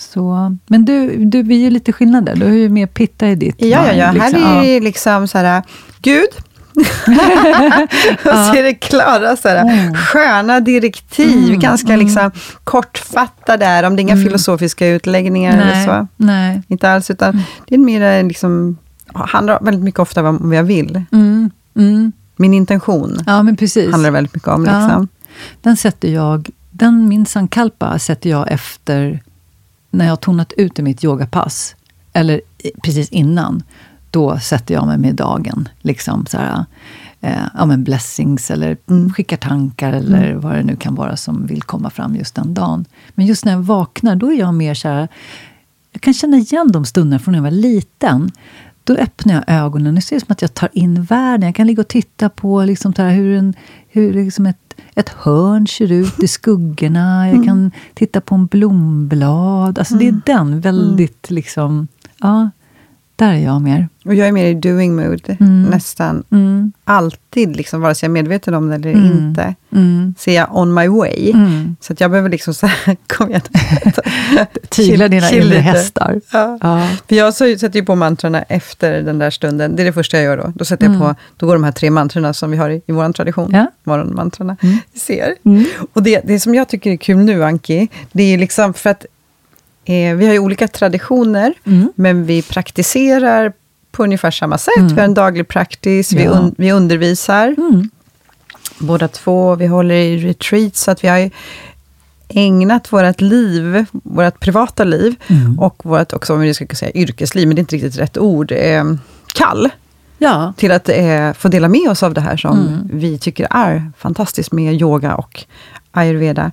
Så, men du, du, vi är ju lite skillnader. Du har ju mer pitta i ditt Ja, ja, ja. liksom. Här är det liksom så här, Gud. [laughs] och så är det klara, så här, sköna direktiv, Mm, ganska liksom kortfattade där, om det är inga filosofiska utläggningar eller Nej, så. nej. Inte alls, utan det är mer liksom, handlar väldigt mycket ofta om vad jag vill. Mm, mm. Min intention Ja, men precis. handlar väldigt mycket om. Ja. Liksom. Den sätter jag, den min sankalpa sätter jag efter när jag har tonat ut i mitt yogapass. Eller precis innan. då sätter jag mig med dagen. Liksom så här, eh, ja, men blessings eller Mm. skickar tankar eller vad det nu kan vara som vill komma fram just den dagen. Men just när jag vaknar, då är jag mer så här... Jag kan känna igen de stunderna från när jag var liten. Då öppnar jag ögonen och ser som att jag tar in världen. Jag kan ligga och titta på liksom här, hur, en, hur liksom ett, ett hörn ser ut i skuggorna. Jag kan titta på en blomblad. Alltså Det är den väldigt liksom... Ja, är jag mer. Och jag är mer i doing mood, Mm. nästan Mm, alltid, liksom, vare sig jag är medveten om det eller Mm. inte. mm, Så är jag on my way. mm. Så att jag behöver liksom så här, [laughs] kom igen. [laughs] Tygla dina inre hästar. Ja. Ja. För jag så- sätter ju på mantrarna efter den där stunden. Det är det första jag gör då. Då sätter jag Mm. på, då går de här tre mantrarna som vi har i, i vår tradition, Ja. morgonmantrarna, Mm. Vi ser. Mm. Och det, det som jag tycker är kul nu, Anki, det är liksom för att eh, vi har ju olika traditioner, Mm. men vi praktiserar på ungefär samma sätt. Mm. Vi har en daglig praktis, vi, Ja. un, vi undervisar Mm. båda två. Vi håller i retreat, så att vi har ägnat vårt liv, vårt privata liv, Mm. och vårt, också om vi ska säga yrkesliv, men det är inte riktigt rätt ord, eh, kall, Ja. till att eh, få dela med oss av det här som Mm. vi tycker är fantastiskt med yoga och ayurveda.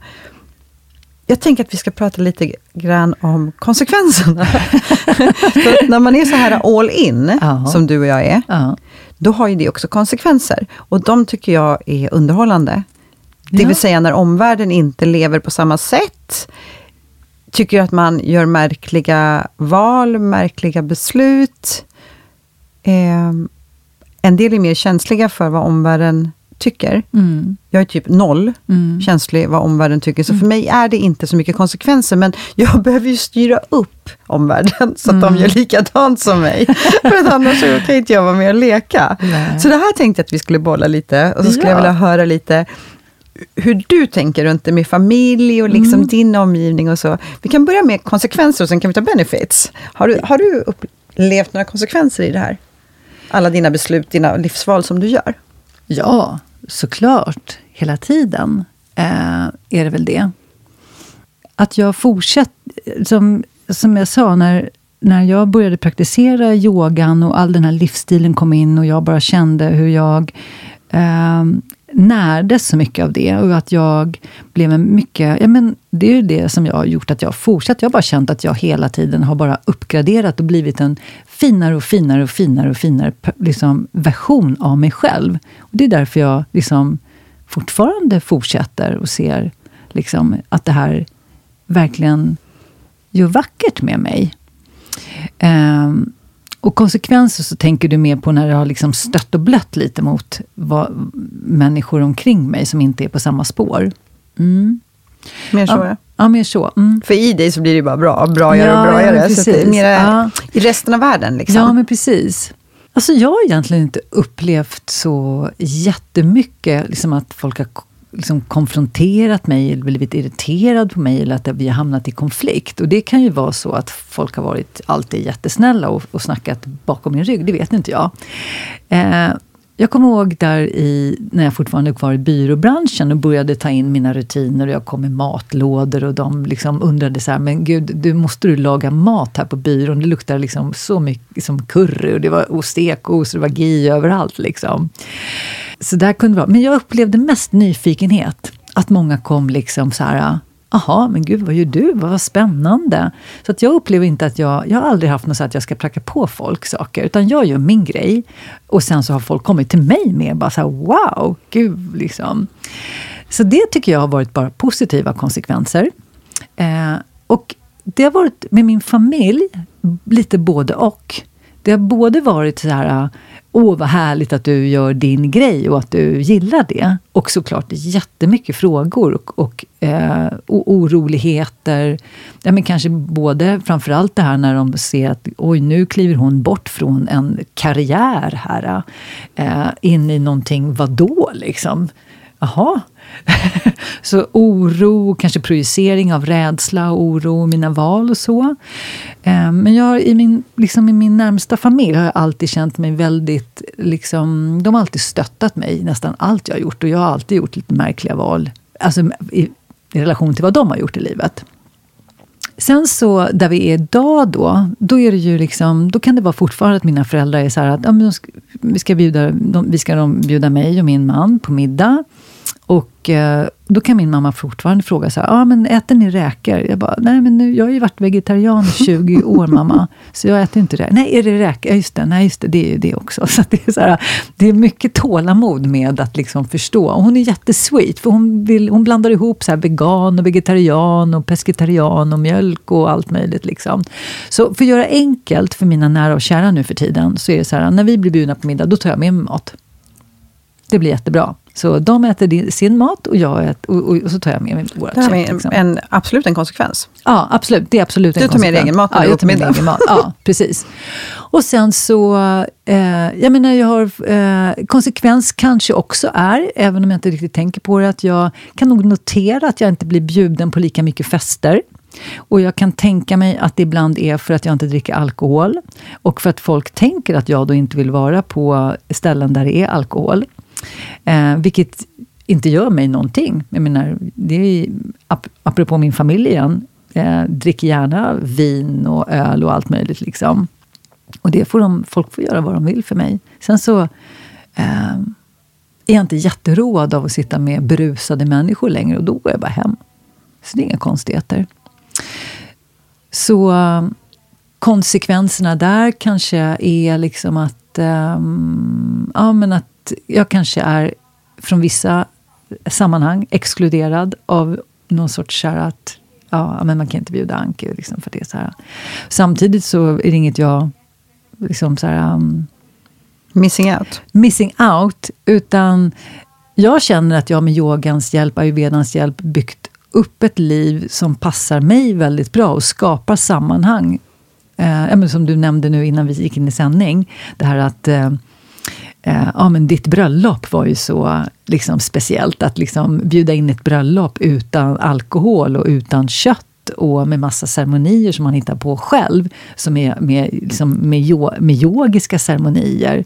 Jag tänker att vi ska prata lite grann om konsekvenserna. [laughs] När man är så här all in, Ja. som du och jag är, Ja. då har ju det också konsekvenser. Och de tycker jag är underhållande. Det Ja. vill säga när omvärlden inte lever på samma sätt, tycker att man gör märkliga val, märkliga beslut. Eh, en del är mer känsliga för vad omvärlden tycker. Mm. Jag är typ noll Mm. känslig vad omvärlden tycker. Så för mig är det inte så mycket konsekvenser, men jag [laughs] behöver ju styra upp omvärlden, så att de Mm. gör likadant som mig. [laughs] för att annars kan inte jag vara med och leka. Nej. Så det här tänkte jag att vi skulle bolla lite, och så skulle Ja. jag vilja höra lite hur du tänker runt det med familj och liksom Mm. din omgivning och så. Vi kan börja med konsekvenser och sen kan vi ta benefits. Har du, har du upplevt några konsekvenser i det här? Alla dina beslut, dina livsval som du gör? Ja, såklart. Hela tiden eh, är det väl det. Att jag fortsätter, som, som jag sa, när, när jag började praktisera yogan och all den här livsstilen kom in och jag bara kände hur jag eh, närdes så mycket av det och att jag blev en mycket... Ja, men det är ju det som jag har gjort att jag har fortsatt. Jag har bara känt att jag hela tiden har bara uppgraderat och blivit en finare och finare och finare och finare liksom, version av mig själv. Och Det är därför jag liksom fortfarande fortsätter och ser liksom, att det här verkligen gör vackert med mig. Ehm, och konsekvenser så tänker du mer på när det har liksom stött och blött lite mot vad, människor omkring mig som inte är på samma spår. Mm. Mer så, Ja, ja. mer så. Mm. För i dig så blir det bara bra, bragare Ja, och bragare. ja, så det är mera Ja. i resten av världen. Liksom. Ja, men precis. Alltså jag har egentligen inte upplevt så jättemycket liksom att folk har liksom konfronterat mig eller blivit irriterad på mig eller att vi har hamnat i konflikt. Och det kan ju vara så att folk har varit alltid jättesnälla och, och snackat bakom min rygg, det vet inte jag. Eh, jag kommer ihåg där i, när jag fortfarande var kvar i byråbranschen och började ta in mina rutiner och jag kom med matlådor och de liksom undrade så här, men gud, du måste du laga mat här på byrån? Det luktar liksom så mycket som curry och det var och stekos och det var ghee överallt. Liksom. Så där kunde det vara. Men jag upplevde mest nyfikenhet. Att många kom liksom så här, Jaha, men gud vad gör du? Vad spännande. Så att jag upplever inte att jag, jag har aldrig haft något så att jag ska pracka på folk saker. Utan jag gör min grej. Och sen så har folk kommit till mig med bara så här, wow, gud liksom. Så det tycker jag har varit bara positiva konsekvenser. Eh, och det har varit med min familj, lite både och. Det har både varit så här, åh vad härligt att du gör din grej och att du gillar det. Och såklart jättemycket frågor och, och, eh, och oroligheter. Ja, men kanske både, framförallt det här när de ser att oj, nu kliver hon bort från en karriär här. Eh, in i någonting, vadå liksom? Jaha. [laughs] så oro, kanske projicering av rädsla, och oro, mina val och så. Eh, men jag i, min, liksom i min närmsta familj har jag alltid känt mig väldigt... Liksom, de har alltid stöttat mig i nästan allt jag har gjort. Och jag har alltid gjort lite märkliga val. Alltså i, i relation till vad de har gjort i livet. sen så, där vi är idag då, då är det ju liksom, då kan det vara fortfarande att mina föräldrar är så här att ja, men de ska, vi, ska bjuda, de, vi ska de bjuda mig och min man på middag. Och eh, då kan min mamma fortfarande fråga så här, ah, men äter ni räkor? Jag bara, nej men nu, jag har ju varit vegetarian i 20 [laughs] år mamma, så jag äter inte räkor. Nej, är det räkor? Ja, just det, nej just det, det är ju det också. [laughs] Så det, är så här, det är mycket tålamod med att liksom förstå. Och hon är jättesweet, för hon, vill, hon blandar ihop så vegan och vegetarian och pescetarian och mjölk och allt möjligt. Liksom. Så för att göra enkelt för mina nära och kära nu för tiden, så är det så här, när vi blir bjudna på middag, då tar jag med mig mat. Det blir jättebra. Så de äter sin mat och, jag äter, och, och, och så tar jag med mig vårt Det är en, absolut en konsekvens. Ja, absolut. Det är absolut en du tar med dig egen mat ja, jag tar med egen mat. Ja, precis. Och sen så, eh, jag menar, jag har eh, konsekvens kanske också är, även om jag inte riktigt tänker på det, att jag kan nog notera att jag inte blir bjuden på lika mycket fester. Och jag kan tänka mig att det ibland är för att jag inte dricker alkohol. Och för att folk tänker att jag då inte vill vara på ställen där det är alkohol. Eh, vilket inte gör mig någonting. Jag menar, det är, ap apropå min familj igen, eh, dricker gärna vin och öl och allt möjligt. Liksom. Och det får de, folk får göra vad de vill för mig. Sen så eh, är jag inte jätteroad av att sitta med berusade människor längre och då går jag bara hem. Så det är inga konstigheter. Så konsekvenserna där kanske är liksom att, um, ja, men att jag kanske är från vissa sammanhang exkluderad av någon sorts så att ja, men man kan inte bjuda Anki. Liksom, för det så här. Samtidigt så är det inget jag liksom så här, um, Missing out? Missing out. Utan jag känner att jag med yogans hjälp, ayurvedans hjälp, byggt upp ett liv som passar mig väldigt bra och skapar sammanhang. Eh, som du nämnde nu innan vi gick in i sändning. Det här att eh, eh, ja, men ditt bröllop var ju så liksom, speciellt. Att liksom, bjuda in ett bröllop utan alkohol och utan kött och med massa ceremonier som man hittar på själv, som är med, liksom, med, jo, med yogiska ceremonier.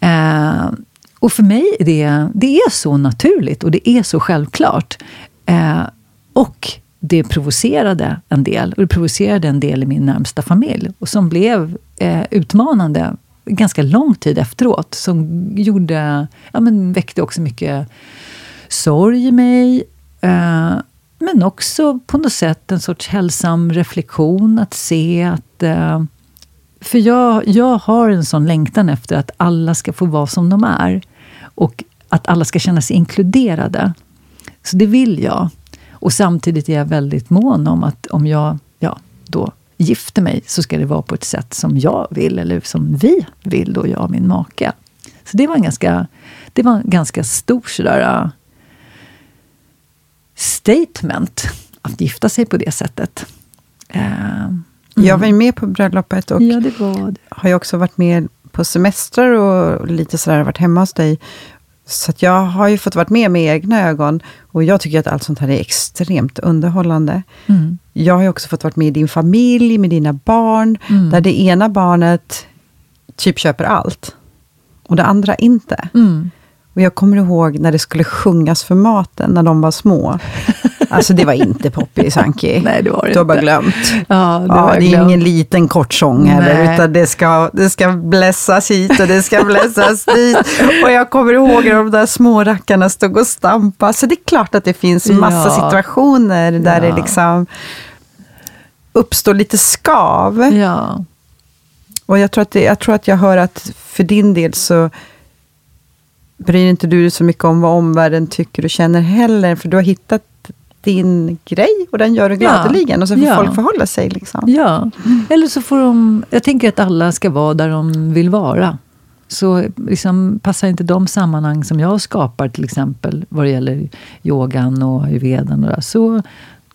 Eh, och för mig är det, det är så naturligt och det är så självklart. Eh, och det provocerade en del. Och det provocerade en del i min närmsta familj. Och som blev eh, utmanande ganska lång tid efteråt. Som gjorde, ja, men väckte också mycket sorg i mig. Eh, men också på något sätt en sorts hälsam reflektion. Att se att... Eh, för jag, jag har en sån längtan efter att alla ska få vara som de är. Och att alla ska känna sig inkluderade. Så det vill jag. Och samtidigt är jag väldigt mån om att om jag ja, då gifter mig så ska det vara på ett sätt som jag vill, eller som vi vill, då jag och min make. Så det var en ganska, det var en ganska stor sådär, uh, statement att gifta sig på det sättet. Uh, mm. Jag var ju med på bröllopet och ja, har ju också varit med på semestrar och lite sådär varit hemma hos dig. Så jag har ju fått vara med med egna ögon och jag tycker att allt sånt här är extremt underhållande. Mm. Jag har ju också fått vara med i din familj, med dina barn, mm. där det ena barnet typ köper allt och det andra inte. Mm. Och jag kommer ihåg när det skulle sjungas för maten, när de var små. Alltså det var inte poppis, Anki. [laughs] Nej, det var det Du har bara glömt. Ja, det, ja, det är glömt. ingen liten kort sång heller, utan det ska, det ska blässas hit och det ska blässas [laughs] dit. Och jag kommer ihåg när de där små rackarna stod och stampade. Så det är klart att det finns massa Ja. situationer där Ja. det liksom uppstår lite skav. Ja. Och jag tror, att det, jag tror att jag hör att för din del så bryr inte du dig så mycket om vad omvärlden tycker och känner heller, för du har hittat din grej och den gör du gladeligen och så får Ja. folk förhålla sig. Liksom. Ja, eller så får de... Jag tänker att alla ska vara där de vill vara. Så liksom, passar inte de sammanhang som jag skapar, till exempel vad det gäller yogan och ayurvedan, och där, så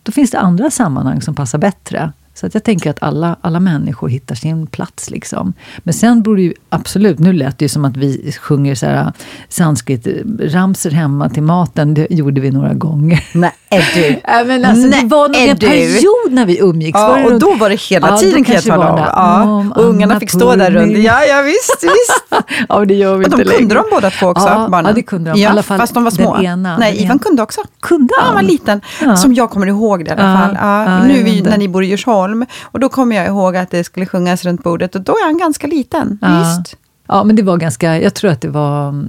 då finns det andra sammanhang som passar bättre. Så att jag tänker att alla, alla människor hittar sin plats. Liksom. Men sen borde ju absolut, nu lät det ju som att vi sjunger så här sanskrit-ramser hemma till maten. Det gjorde vi några gånger. Nej, är du? [laughs] Ja, men alltså, Nej, det var nog är en period när vi umgicks. Ja, det och då var det hela Ja, tiden kan jag tala om. det. Ja. Och ungarna fick stå där runt. Ja, ja visst, visst. [laughs] Ja, det gör vi Och de inte kunde längre. de båda två också, ja, barnen? Ja, det kunde de. Ja, I alla fall fast de var små. Den ena, Nej, den Ivan ena. kunde också. Kunde Ja, han var han? liten. Som jag kommer ihåg det i alla fall. Nu när ni bor i Djursholm. Och då kommer jag ihåg att det skulle sjungas runt bordet. Och då är han ganska liten. Ja. Visst. Ja, men det var ganska, jag tror att det var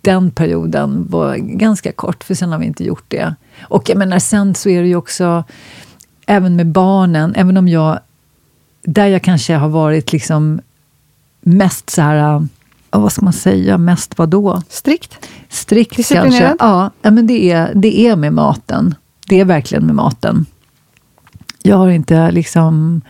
den perioden var ganska kort, för sen har vi inte gjort det. Och jag menar, sen så är det ju också, även med barnen, även om jag, där jag kanske har varit liksom mest så här, vad ska man säga, mest vad då? Strikt. Strikt kanske. Ja, men det är, det är med maten. Det är verkligen med maten. Jag har inte liksom...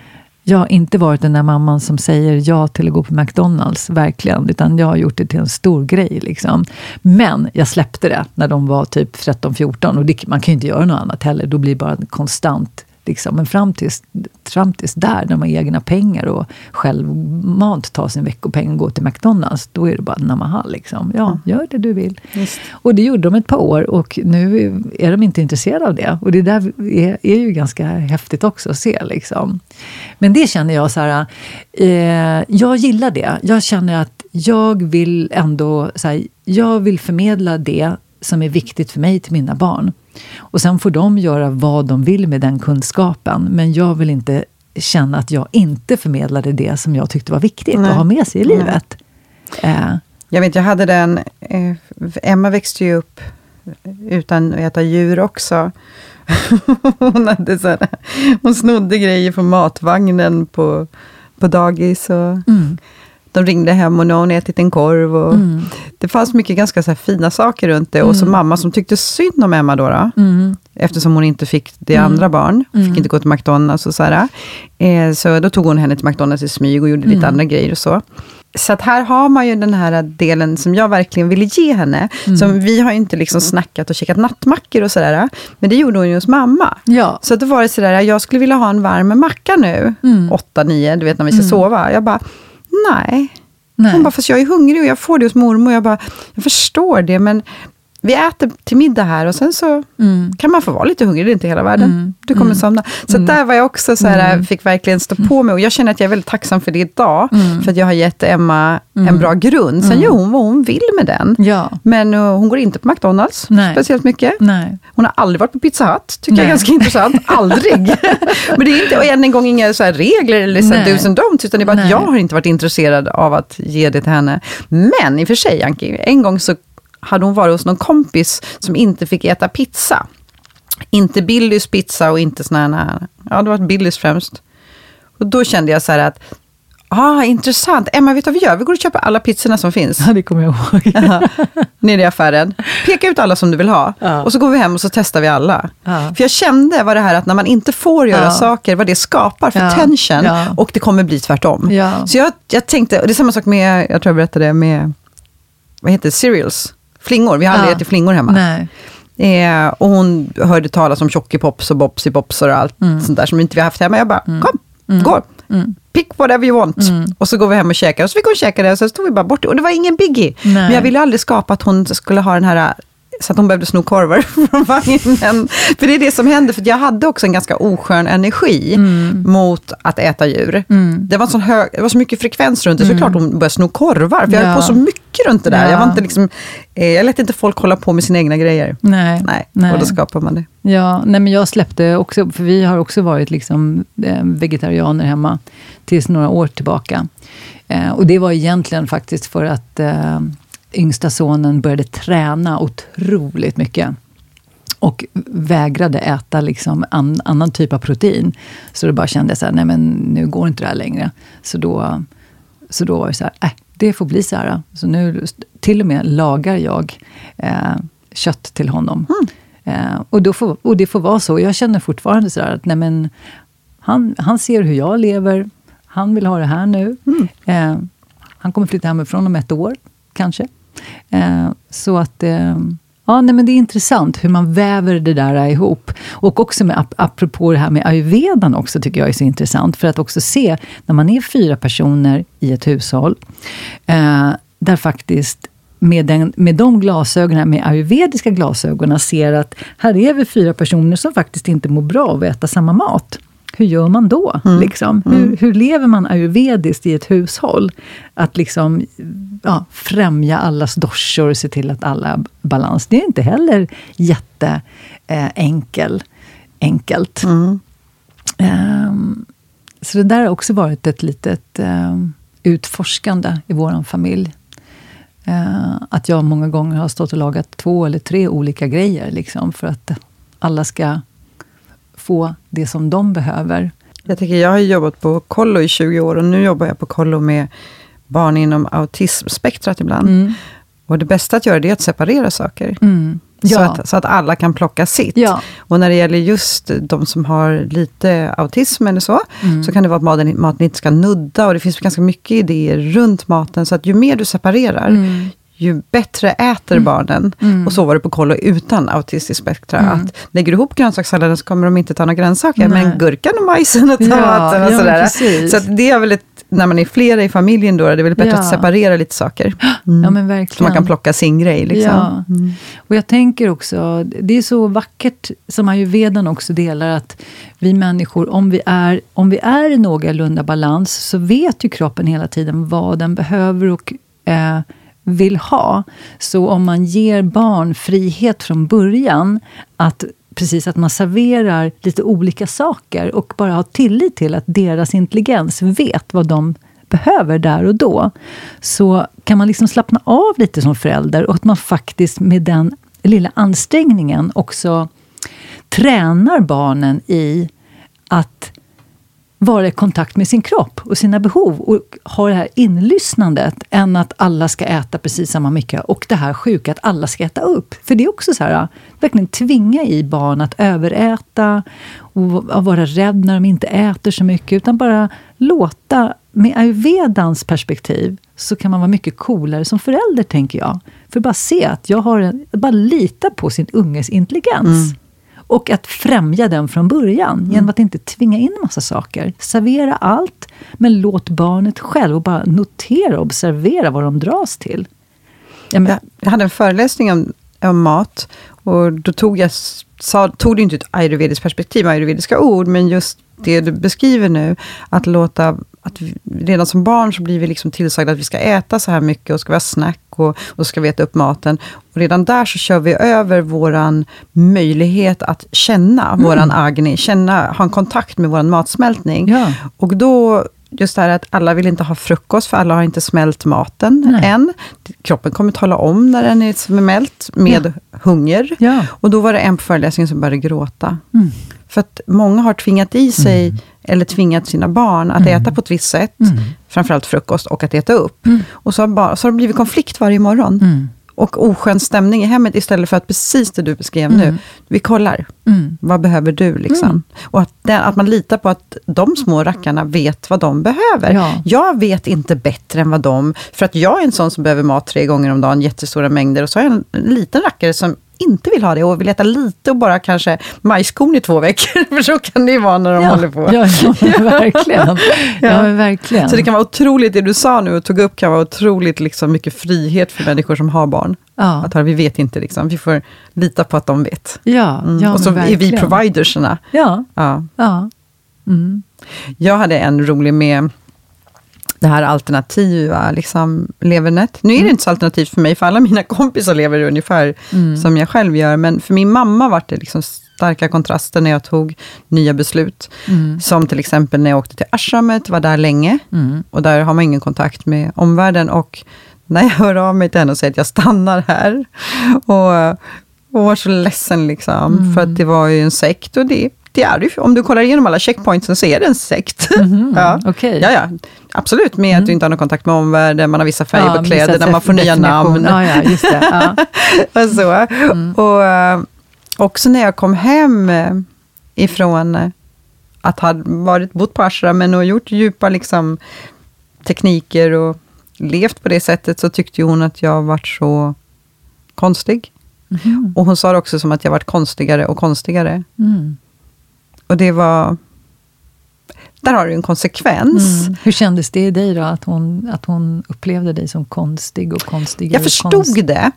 Jag har inte varit den där mamman som säger ja till att gå på McDonalds, verkligen. Utan jag har gjort det till en stor grej. Liksom. Men jag släppte det när de var typ 13-14. Och det, man kan ju inte göra något annat heller. Då blir det bara en konstant. Liksom. Men fram tills, fram tills där, när de har egna pengar och självmant tar sin veckopeng och går till McDonalds, då är det bara namahal. Liksom. Ja, gör det du vill. Visst. Och det gjorde de ett par år och nu är de inte intresserade av det. Och det där är, är ju ganska häftigt också att se. Liksom. Men det känner jag så här, eh, jag gillar det. Jag känner att jag vill ändå, så här, jag vill förmedla det som är viktigt för mig till mina barn. Och sen får de göra vad de vill med den kunskapen. Men jag vill inte känna att jag inte förmedlade det som jag tyckte var viktigt Nej. att ha med sig i livet. Eh, Jag vet, jag hade den... Eh, Emma växte ju upp utan att äta djur också. [laughs] hon, hade så här, hon snodde grejer från matvagnen på, på dagis. Och mm, De ringde hem och nu har hon ätit en korv. Och mm, Det fanns mycket ganska så fina saker runt det. Och som mamma som tyckte synd om Emma då, då mm, eftersom hon inte fick det Mm. andra barn, fick Mm. inte gå till McDonalds och så här. Eh, så då tog hon henne till McDonalds i smyg och gjorde lite Mm. andra grejer och så. Så att här har man ju den här delen som jag verkligen ville ge henne. Mm. Som vi har ju inte liksom snackat och käkat nattmackor och sådär. Men det gjorde hon ju hos mamma. Ja. Så då var det sådär, jag skulle vilja ha en varm macka nu. Mm. Åtta, nio, du vet när vi ska Mm. sova. Jag bara, nej. Nej. Hon bara, fast jag är hungrig och jag får det hos mormor. Jag bara, jag förstår det, men vi äter till middag här och sen så Mm. kan man få vara lite hungrig, det är inte hela världen. Mm. Du kommer Mm. somna. Så Mm. där var jag också så här, Mm. fick verkligen stå på mig. Och jag känner att jag är väldigt tacksam för det idag. Mm. För att jag har gett Emma Mm. en bra grund. Sen Mm. gör hon vad hon vill med den. Ja. Men uh, hon går inte på McDonalds Nej. speciellt mycket. Nej. Hon har aldrig varit på Pizza Hut, tycker jag är Nej. ganska intressant. [laughs] Aldrig. Men det är inte, och än en gång inga så här regler eller så här Nej. do's and don'ts, utan det är bara att Nej. jag har inte varit intresserad av att ge det till henne. Men i och för sig, Anki, en gång så hade hon varit hos någon kompis som inte fick äta pizza. Inte Billys pizza och inte såna här, ja det var Billys främst. Och då kände jag så här att, ah intressant, Emma vet du vad vi gör? Vi går och köper alla pizzorna som finns. [laughs] Ja, det kommer jag ihåg. Ja, nere i affären. Peka ut alla som du vill ha. Ja. Och så går vi hem och så testar vi alla. Ja. För jag kände vad det här att när man inte får göra Ja. saker, vad det skapar för tension. Och det kommer bli tvärtom. Så jag, jag tänkte, och det är samma sak med, jag tror jag berättade med, vad heter det, cereals? Flingor, vi har aldrig Ja. ätit flingor hemma. Nej. Eh, och hon hörde talas om Tjockipops och Bopsy-Popsar och allt Mm. sånt där som inte vi har haft hemma. Jag bara, kom, Mm. gå. Mm. Pick whatever you want. Mm. Och så går vi hem och käkar. Och så fick hon käka det och så stod vi bara bort. Och det var ingen biggie. Nej. Men jag ville aldrig skapa att hon skulle ha den här så att hon behövde sno korvar [laughs] från vagnen. För det är det som händer, för jag hade också en ganska oskön energi Mm. mot att äta djur. Mm. Det, var sån hög, det var så mycket frekvens runt det, så Mm. klart hon började sno korvar. För jag höll Ja. på så mycket runt det där. Ja. Jag, var inte liksom, eh, jag lät inte folk hålla på med sina egna grejer. Nej. Nej, Nej. och då skapar man det. Ja, nej men jag släppte också, för vi har också varit liksom, eh, vegetarianer hemma tills några år tillbaka. Eh, och det var egentligen faktiskt för att eh, yngsta sonen började träna otroligt mycket. Och vägrade äta liksom an, annan typ av protein. Så det bara kände så här, nej men nu går inte det här längre. Så då, så då var det så här, äh, det får bli så här. Så nu till och med lagar jag eh, kött till honom. Eh, och, då får, och det får vara så. Jag känner fortfarande så här att nej men, han, han ser hur jag lever. Han vill ha det här nu. Eh, han kommer flytta hemifrån om ett år, kanske. Eh, så att, eh, Ja, nej, men det är intressant hur man väver det där ihop. Och också med, apropå det här med ayurvedan också, tycker jag är så intressant. För att också se, när man är fyra personer i ett hushåll, eh, där faktiskt med, den, med de glasögonen, med ayurvediska glasögonen, ser att här är vi fyra personer som faktiskt inte mår bra av att äta samma mat hur gör man då? Mm. Liksom? Mm. Hur, hur, lever man ayurvediskt i ett hushåll? Att liksom, ja, främja allas doshor och se till att alla har balans. Det är inte heller jätteenkel, eh, enkelt. Mm. Um, så det där har också varit ett litet um, utforskande i vår familj. Uh, att jag många gånger har stått och lagat två eller tre olika grejer, liksom, för att alla ska få det som de behöver. Jag tänker, jag har jobbat på kollo i 20 år och nu jobbar jag på kollo med barn inom autismspektrat ibland. Mm. Och det bästa att göra det är att separera saker. Mm. Ja. Så, att, så att alla kan plocka sitt. Ja. Och när det gäller just de som har lite autism eller så, mm. så kan det vara att maten, maten inte ska nudda. Och det finns ganska mycket idéer runt maten. Så att ju mer du separerar, mm ju bättre äter mm. barnen. Mm. Och så var det på kollo utan autistisk spektra. Mm. Att lägger du ihop grönsakssalladen så kommer de inte ta några grönsaker, Nej. men gurkan och majsen och tomaten ja, och sådär. Ja, så det är väl ett, när man är flera i familjen då, det är väl bättre ja. att separera lite saker. Mm. Ja, men verkligen. Så man kan plocka sin grej. Liksom. Ja. Mm. Och jag tänker också, det är så vackert som ayurvedan också delar, att vi människor, om vi är, om vi är i någorlunda balans, så vet ju kroppen hela tiden vad den behöver och eh, vill ha. Så om man ger barn frihet från början, att precis att man serverar lite olika saker och bara har tillit till att deras intelligens vet vad de behöver där och då, så kan man liksom slappna av lite som förälder och att man faktiskt med den lilla ansträngningen också tränar barnen i att vara i kontakt med sin kropp och sina behov och ha det här inlyssnandet än att alla ska äta precis samma mycket och det här sjuka att alla ska äta upp. För det är också så här, verkligen tvinga i barn att överäta och vara rädd när de inte äter så mycket, utan bara låta, med ayurvedans perspektiv, så kan man vara mycket coolare som förälder, tänker jag. För bara se att jag har en, bara lita på sin unges intelligens. Mm. Och att främja den från början, mm. genom att inte tvinga in massa saker. Servera allt, men låt barnet själv och bara notera och observera vad de dras till. Ja, men, jag hade en föreläsning om, om mat, och då tog jag sa, tog det inte ett ayurvediskt perspektiv, ayurvediska ord, men just det du beskriver nu, att låta att vi, redan som barn så blir vi liksom tillsagda att vi ska äta så här mycket och ska vi ha snack och, och ska vi äta upp maten. Och redan där så kör vi över våran möjlighet att känna mm. våran agni, känna, ha en kontakt med våran matsmältning. Ja. Och då just det här att alla vill inte ha frukost, för alla har inte smält maten Nej. än. Kroppen kommer tala om när den är smält, med ja. hunger. Ja. Och då var det en på föreläsningen som började gråta. Mm. För att många har tvingat i sig, mm. eller tvingat sina barn att mm. äta på ett visst sätt, mm. framförallt frukost, och att äta upp. Mm. Och så har, så har det blivit konflikt varje morgon. Mm. Och oskön stämning i hemmet, istället för att precis det du beskrev nu, mm. vi kollar. Vad behöver du? Liksom? Och att, det, att man litar på att de små rackarna vet vad de behöver. Ja. Jag vet inte bättre än vad de, för att jag är en sån som behöver mat tre gånger om dagen, jättestora mängder, och så har jag en, en liten rackare som inte vill ha det och vill äta lite och bara kanske majskorn i två veckor. [laughs] För så kan det ju vara när de ja, håller på. Ja, ja [laughs] verkligen. ja. verkligen. Så det kan vara otroligt, det du sa nu och tog upp kan vara otroligt liksom mycket frihet för människor som har barn. Ja. Att vi vet inte, liksom. vi får lita på att de vet. Ja, mm. ja och så är vi providerserna. Ja. ja. ja. Mm. Jag hade en rolig med det här alternativa liksom, levernet. Nu är det mm. inte så alternativt för mig, för alla mina [laughs] kompisar lever ungefär mm. som jag själv gör, men för min mamma var det liksom starka kontraster när jag tog nya beslut. Mm. Som till exempel när jag åkte till ashramet, var där länge, mm. och där har man ingen kontakt med omvärlden. Och när jag hör av mig till henne och säger att jag stannar här, och, och var så ledsen, liksom, mm. för att det var ju en sekt, och det det är det Om du kollar igenom alla checkpointsen så är det en sekt. Mm, [laughs] ja. Okay. Ja, ja. Absolut, med mm. att du inte har någon kontakt med omvärlden, man har vissa färger ja, på kläderna, man får nya namn. Ja, ja, just det. Ja. [laughs] och så. Mm. Och uh, också när jag kom hem uh, ifrån uh, att ha varit, bott på ashramen och gjort djupa liksom, tekniker och levt på det sättet, så tyckte hon att jag varit så konstig. Och hon sa det också som att jag varit konstigare och konstigare. Mm. Och det var... Där har du en konsekvens. Mm. Hur kändes det i dig då, att hon, att hon upplevde dig som konstig och konstigare? Jag förstod konst... det.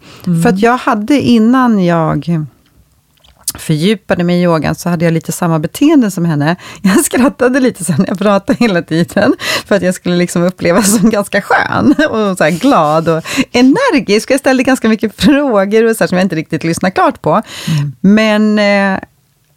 För att jag hade innan jag fördjupade mig i yogan så hade jag lite samma beteende som henne. [laughs] Jag skrattade lite sen när jag pratade hela tiden, för att jag skulle liksom upplevas som ganska skön och så glad och energisk. Jag ställde ganska mycket frågor och så som jag inte riktigt lyssnade klart på. Mm. Men eh,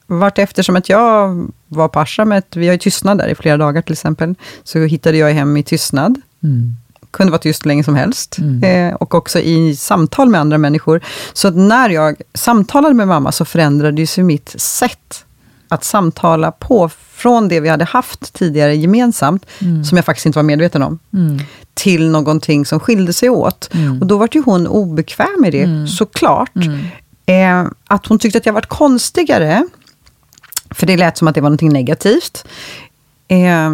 vart eftersom att jag var på ashramet, vi har ju tystnad där i flera dagar till exempel, så hittade jag hem i tystnad. Mm kunde vara tyst länge som helst. Mm. Eh, och också i samtal med andra människor. Så när jag samtalade med mamma så förändrades ju mitt sätt att samtala på, från det vi hade haft tidigare gemensamt, mm. som jag faktiskt inte var medveten om, mm. till någonting som skilde sig åt. Mm. Och då var ju hon obekväm med det, mm. såklart. Mm. Eh, att hon tyckte att jag var konstigare, för det lät som att det var någonting negativt. Eh,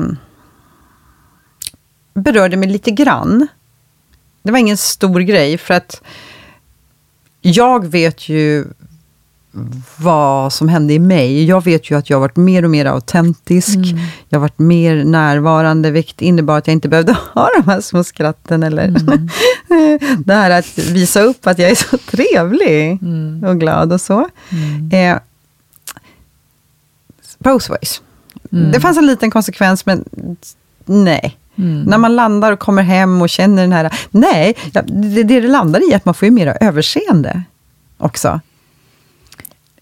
berörde mig lite grann. Det var ingen stor grej, för att jag vet ju vad som hände i mig. Jag vet ju att jag har varit mer och mer autentisk. Mm. Jag har varit mer närvarande, vilket innebar att jag inte behövde [laughs] ha de här små skratten. Eller mm. [laughs] det här att visa upp att jag är så trevlig mm. och glad och så. Mm. Eh, both ways. Mm. Det fanns en liten konsekvens, men nej. Mm. När man landar och kommer hem och känner den här... Nej, det, det, landar i att man får ju mera överseende också.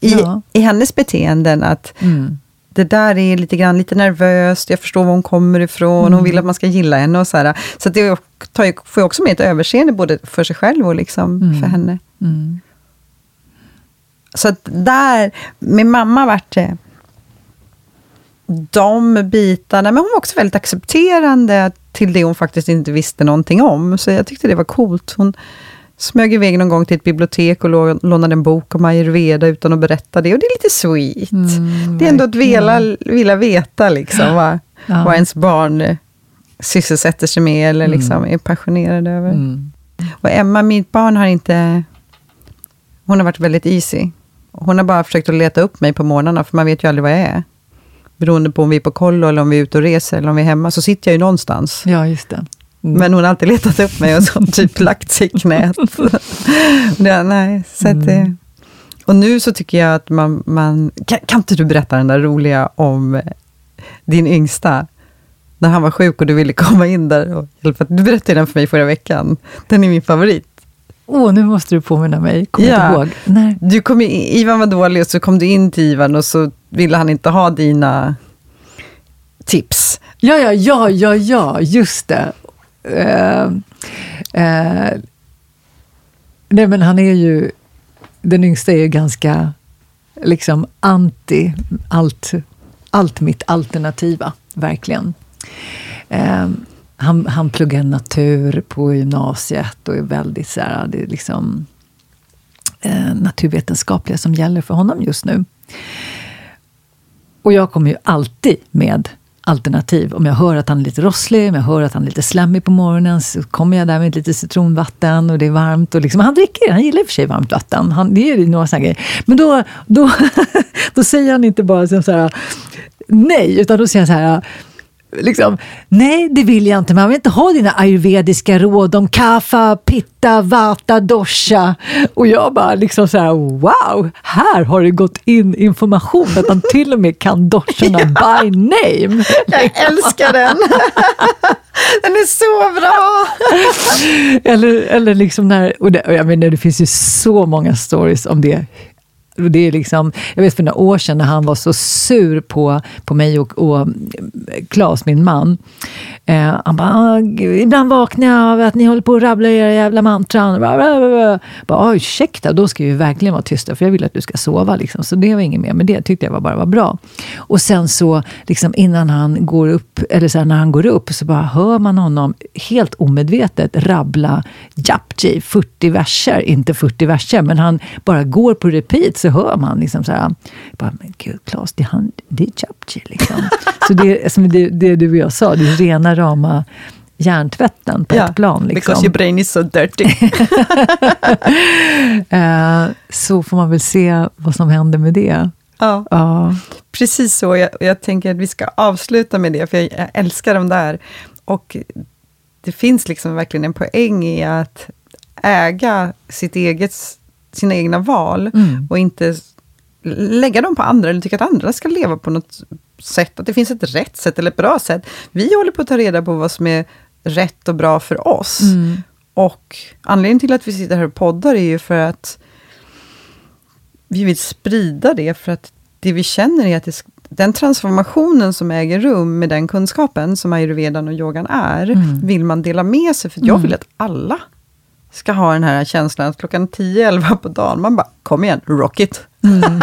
I, ja. i hennes beteenden, att mm. det där är lite grann lite nervöst, jag förstår var hon kommer ifrån, mm. hon vill att man ska gilla henne och så här. Så det tar, får ju också med ett överseende både för sig själv och liksom mm. för henne. Mm. Så att där, min mamma vart det de bitarna, men hon var också väldigt accepterande till det hon faktiskt inte visste någonting om. Så jag tyckte det var coolt. Hon smög iväg någon gång till ett bibliotek och lånade en bok om ayurveda utan att berätta det. Och det är lite sweet. Mm, det är ändå att vilja, vilja veta liksom, vad, ja. vad ens barn sysselsätter sig med eller liksom mm. är passionerad över. Mm. Och Emma, mitt barn, har inte... Hon har varit väldigt easy. Hon har bara försökt att leta upp mig på morgnarna, för man vet ju aldrig vad jag är beroende på om vi är på kollo eller om vi är ute och reser eller om vi är hemma, så sitter jag ju någonstans. Ja, just det. Mm. Men hon har alltid letat upp mig och så [laughs] typ lagt sig i knät. [laughs] ja, nej, så mm. och nu så tycker jag att man... man kan, kan inte du berätta den där roliga om din yngsta? När han var sjuk och du ville komma in där och hjälpa. Du berättade den för mig förra veckan. Den är min favorit. Åh, oh, nu måste du påminna mig. Kommer ja. ihåg. Nej. Du kom in, Ivan var dålig och så kom du in till Ivan och så ville han inte ha dina tips. Ja, ja, ja, ja, ja, just det. Uh, uh, nej, men han är ju... Den yngsta är ju ganska liksom anti allt, allt mitt alternativa, verkligen. Uh, han, han pluggar natur på gymnasiet och är väldigt så här, det är liksom eh, naturvetenskapliga som gäller för honom just nu. Och jag kommer ju alltid med alternativ. Om jag hör att han är lite rosslig, om jag hör att han är lite slemmig på morgonen, så kommer jag där med lite citronvatten och det är varmt. Och liksom, han dricker, han gillar i och för sig varmt vatten. Han, det är några sådana grejer. Men då, då, [laughs] då säger han inte bara så här, nej, utan då säger han så här liksom, nej det vill jag inte, man vill inte ha dina ayurvediska råd om kaffa, pitta, vata, dosha. Och jag bara liksom så här, wow, här har det gått in information att han till och med kan doshorna [laughs] ja. by name. Jag älskar den! [laughs] Den är så bra! eller, eller liksom när, och det, jag menar, det finns ju så många stories om det det är liksom, jag vet för några år sedan när han var så sur på, på mig och, och eh, Claes, min man. Eh, han bara, ah, ibland vaknar jag av att ni håller på och rabblar era jävla mantran. Bara, bara, ursäkta, då ska vi verkligen vara tysta för jag vill att du ska sova. Liksom. Så det var inget mer med det, tyckte jag var bara var bra. Och sen så, liksom, innan han går upp, eller så här, när han går upp, så bara hör man honom helt omedvetet rabbla Japji, 40 verser. Inte 40 verser, men han bara går på repeat. Så hör man liksom så här, bara, men gud Claes, det, han, det är Japji liksom. [laughs] så det, som det, det du och jag sa, det är rena rama hjärntvätten på ett plan. Liksom. Because your brain is so dirty. [laughs] eh, så får man väl se vad som händer med det. Ja, Ja. precis så. Jag, jag tänker att vi ska avsluta med det, för jag, jag älskar de där. Och det finns liksom verkligen en poäng i att äga sitt eget, sina egna val Mm. och inte lägga dem på andra, eller tycka att andra ska leva på något sätt, att det finns ett rätt sätt eller ett bra sätt. Vi håller på att ta reda på vad som är rätt och bra för oss. Mm. Och anledningen till att vi sitter här och poddar är ju för att vi vill sprida det, för att det vi känner är att det, den transformationen som äger rum med den kunskapen som ayurvedan och yogan är, Mm. vill man dela med sig, för jag Mm. vill att alla ska ha den här känslan att klockan 10-11 på dagen, man bara, kom igen, rock it. Mm.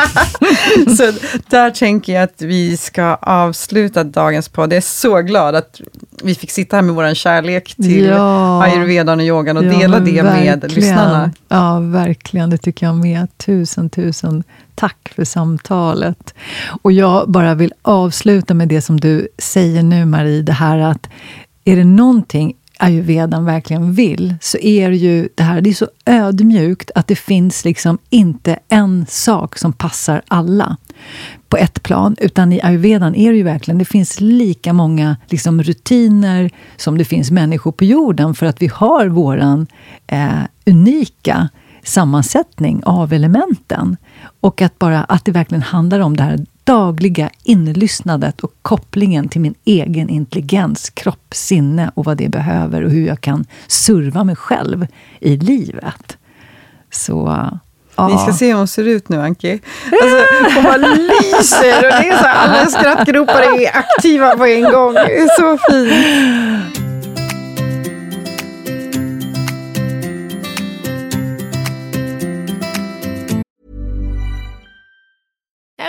[laughs] så där tänker jag att vi ska avsluta dagens podd. Jag är så glad att vi fick sitta här med vår kärlek till Ja. ayurvedan och yogan och Ja, dela det med verkligen. lyssnarna. Ja, verkligen. Det tycker jag med. Tusen, tusen tack för samtalet. Och jag bara vill avsluta med det som du säger nu, Marie. Det här att är det någonting ayurvedan verkligen vill, så är det ju det här, det är så ödmjukt att det finns liksom inte en sak som passar alla på ett plan, utan i ayurvedan är det ju verkligen, det finns lika många liksom rutiner som det finns människor på jorden, för att vi har våran eh, unika sammansättning av elementen. Och att bara att det verkligen handlar om det här dagliga inlyssnandet och kopplingen till min egen intelligens, kropp, sinne och vad det behöver och hur jag kan serva mig själv i livet. Så ja. Vi ska se hur hon ser ut nu, Anki. Alltså, hon bara lyser och det är så här, alla skrattgropar är aktiva på en gång. Det är så fint.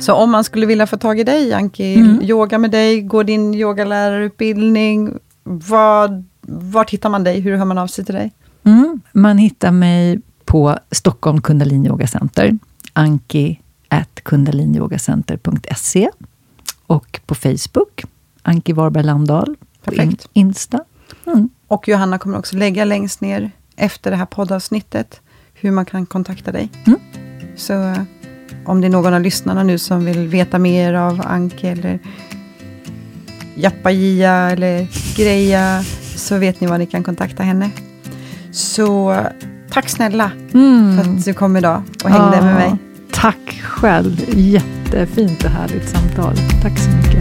Så om man skulle vilja få tag i dig, Anki, Mm. yoga med dig, gå din yogalärarutbildning, vad, vart hittar man dig? Hur hör man av sig till dig? Mm. Man hittar mig på Stockholm Kundalini Yoga Center, anki at kundaliniyogacenter.se och på Facebook, Anki Warberg Landahl, på in. Insta. Mm. Och Johanna kommer också lägga längst ner efter det här poddavsnittet hur man kan kontakta dig. Mm. Så om det är någon av lyssnarna nu som vill veta mer av Anki eller Jappa-Jia eller Greja så vet ni var ni kan kontakta henne. Så tack snälla Mm. för att du kom idag och hängde Ja, med mig. Tack själv. Jättefint och härligt samtal. Tack så mycket.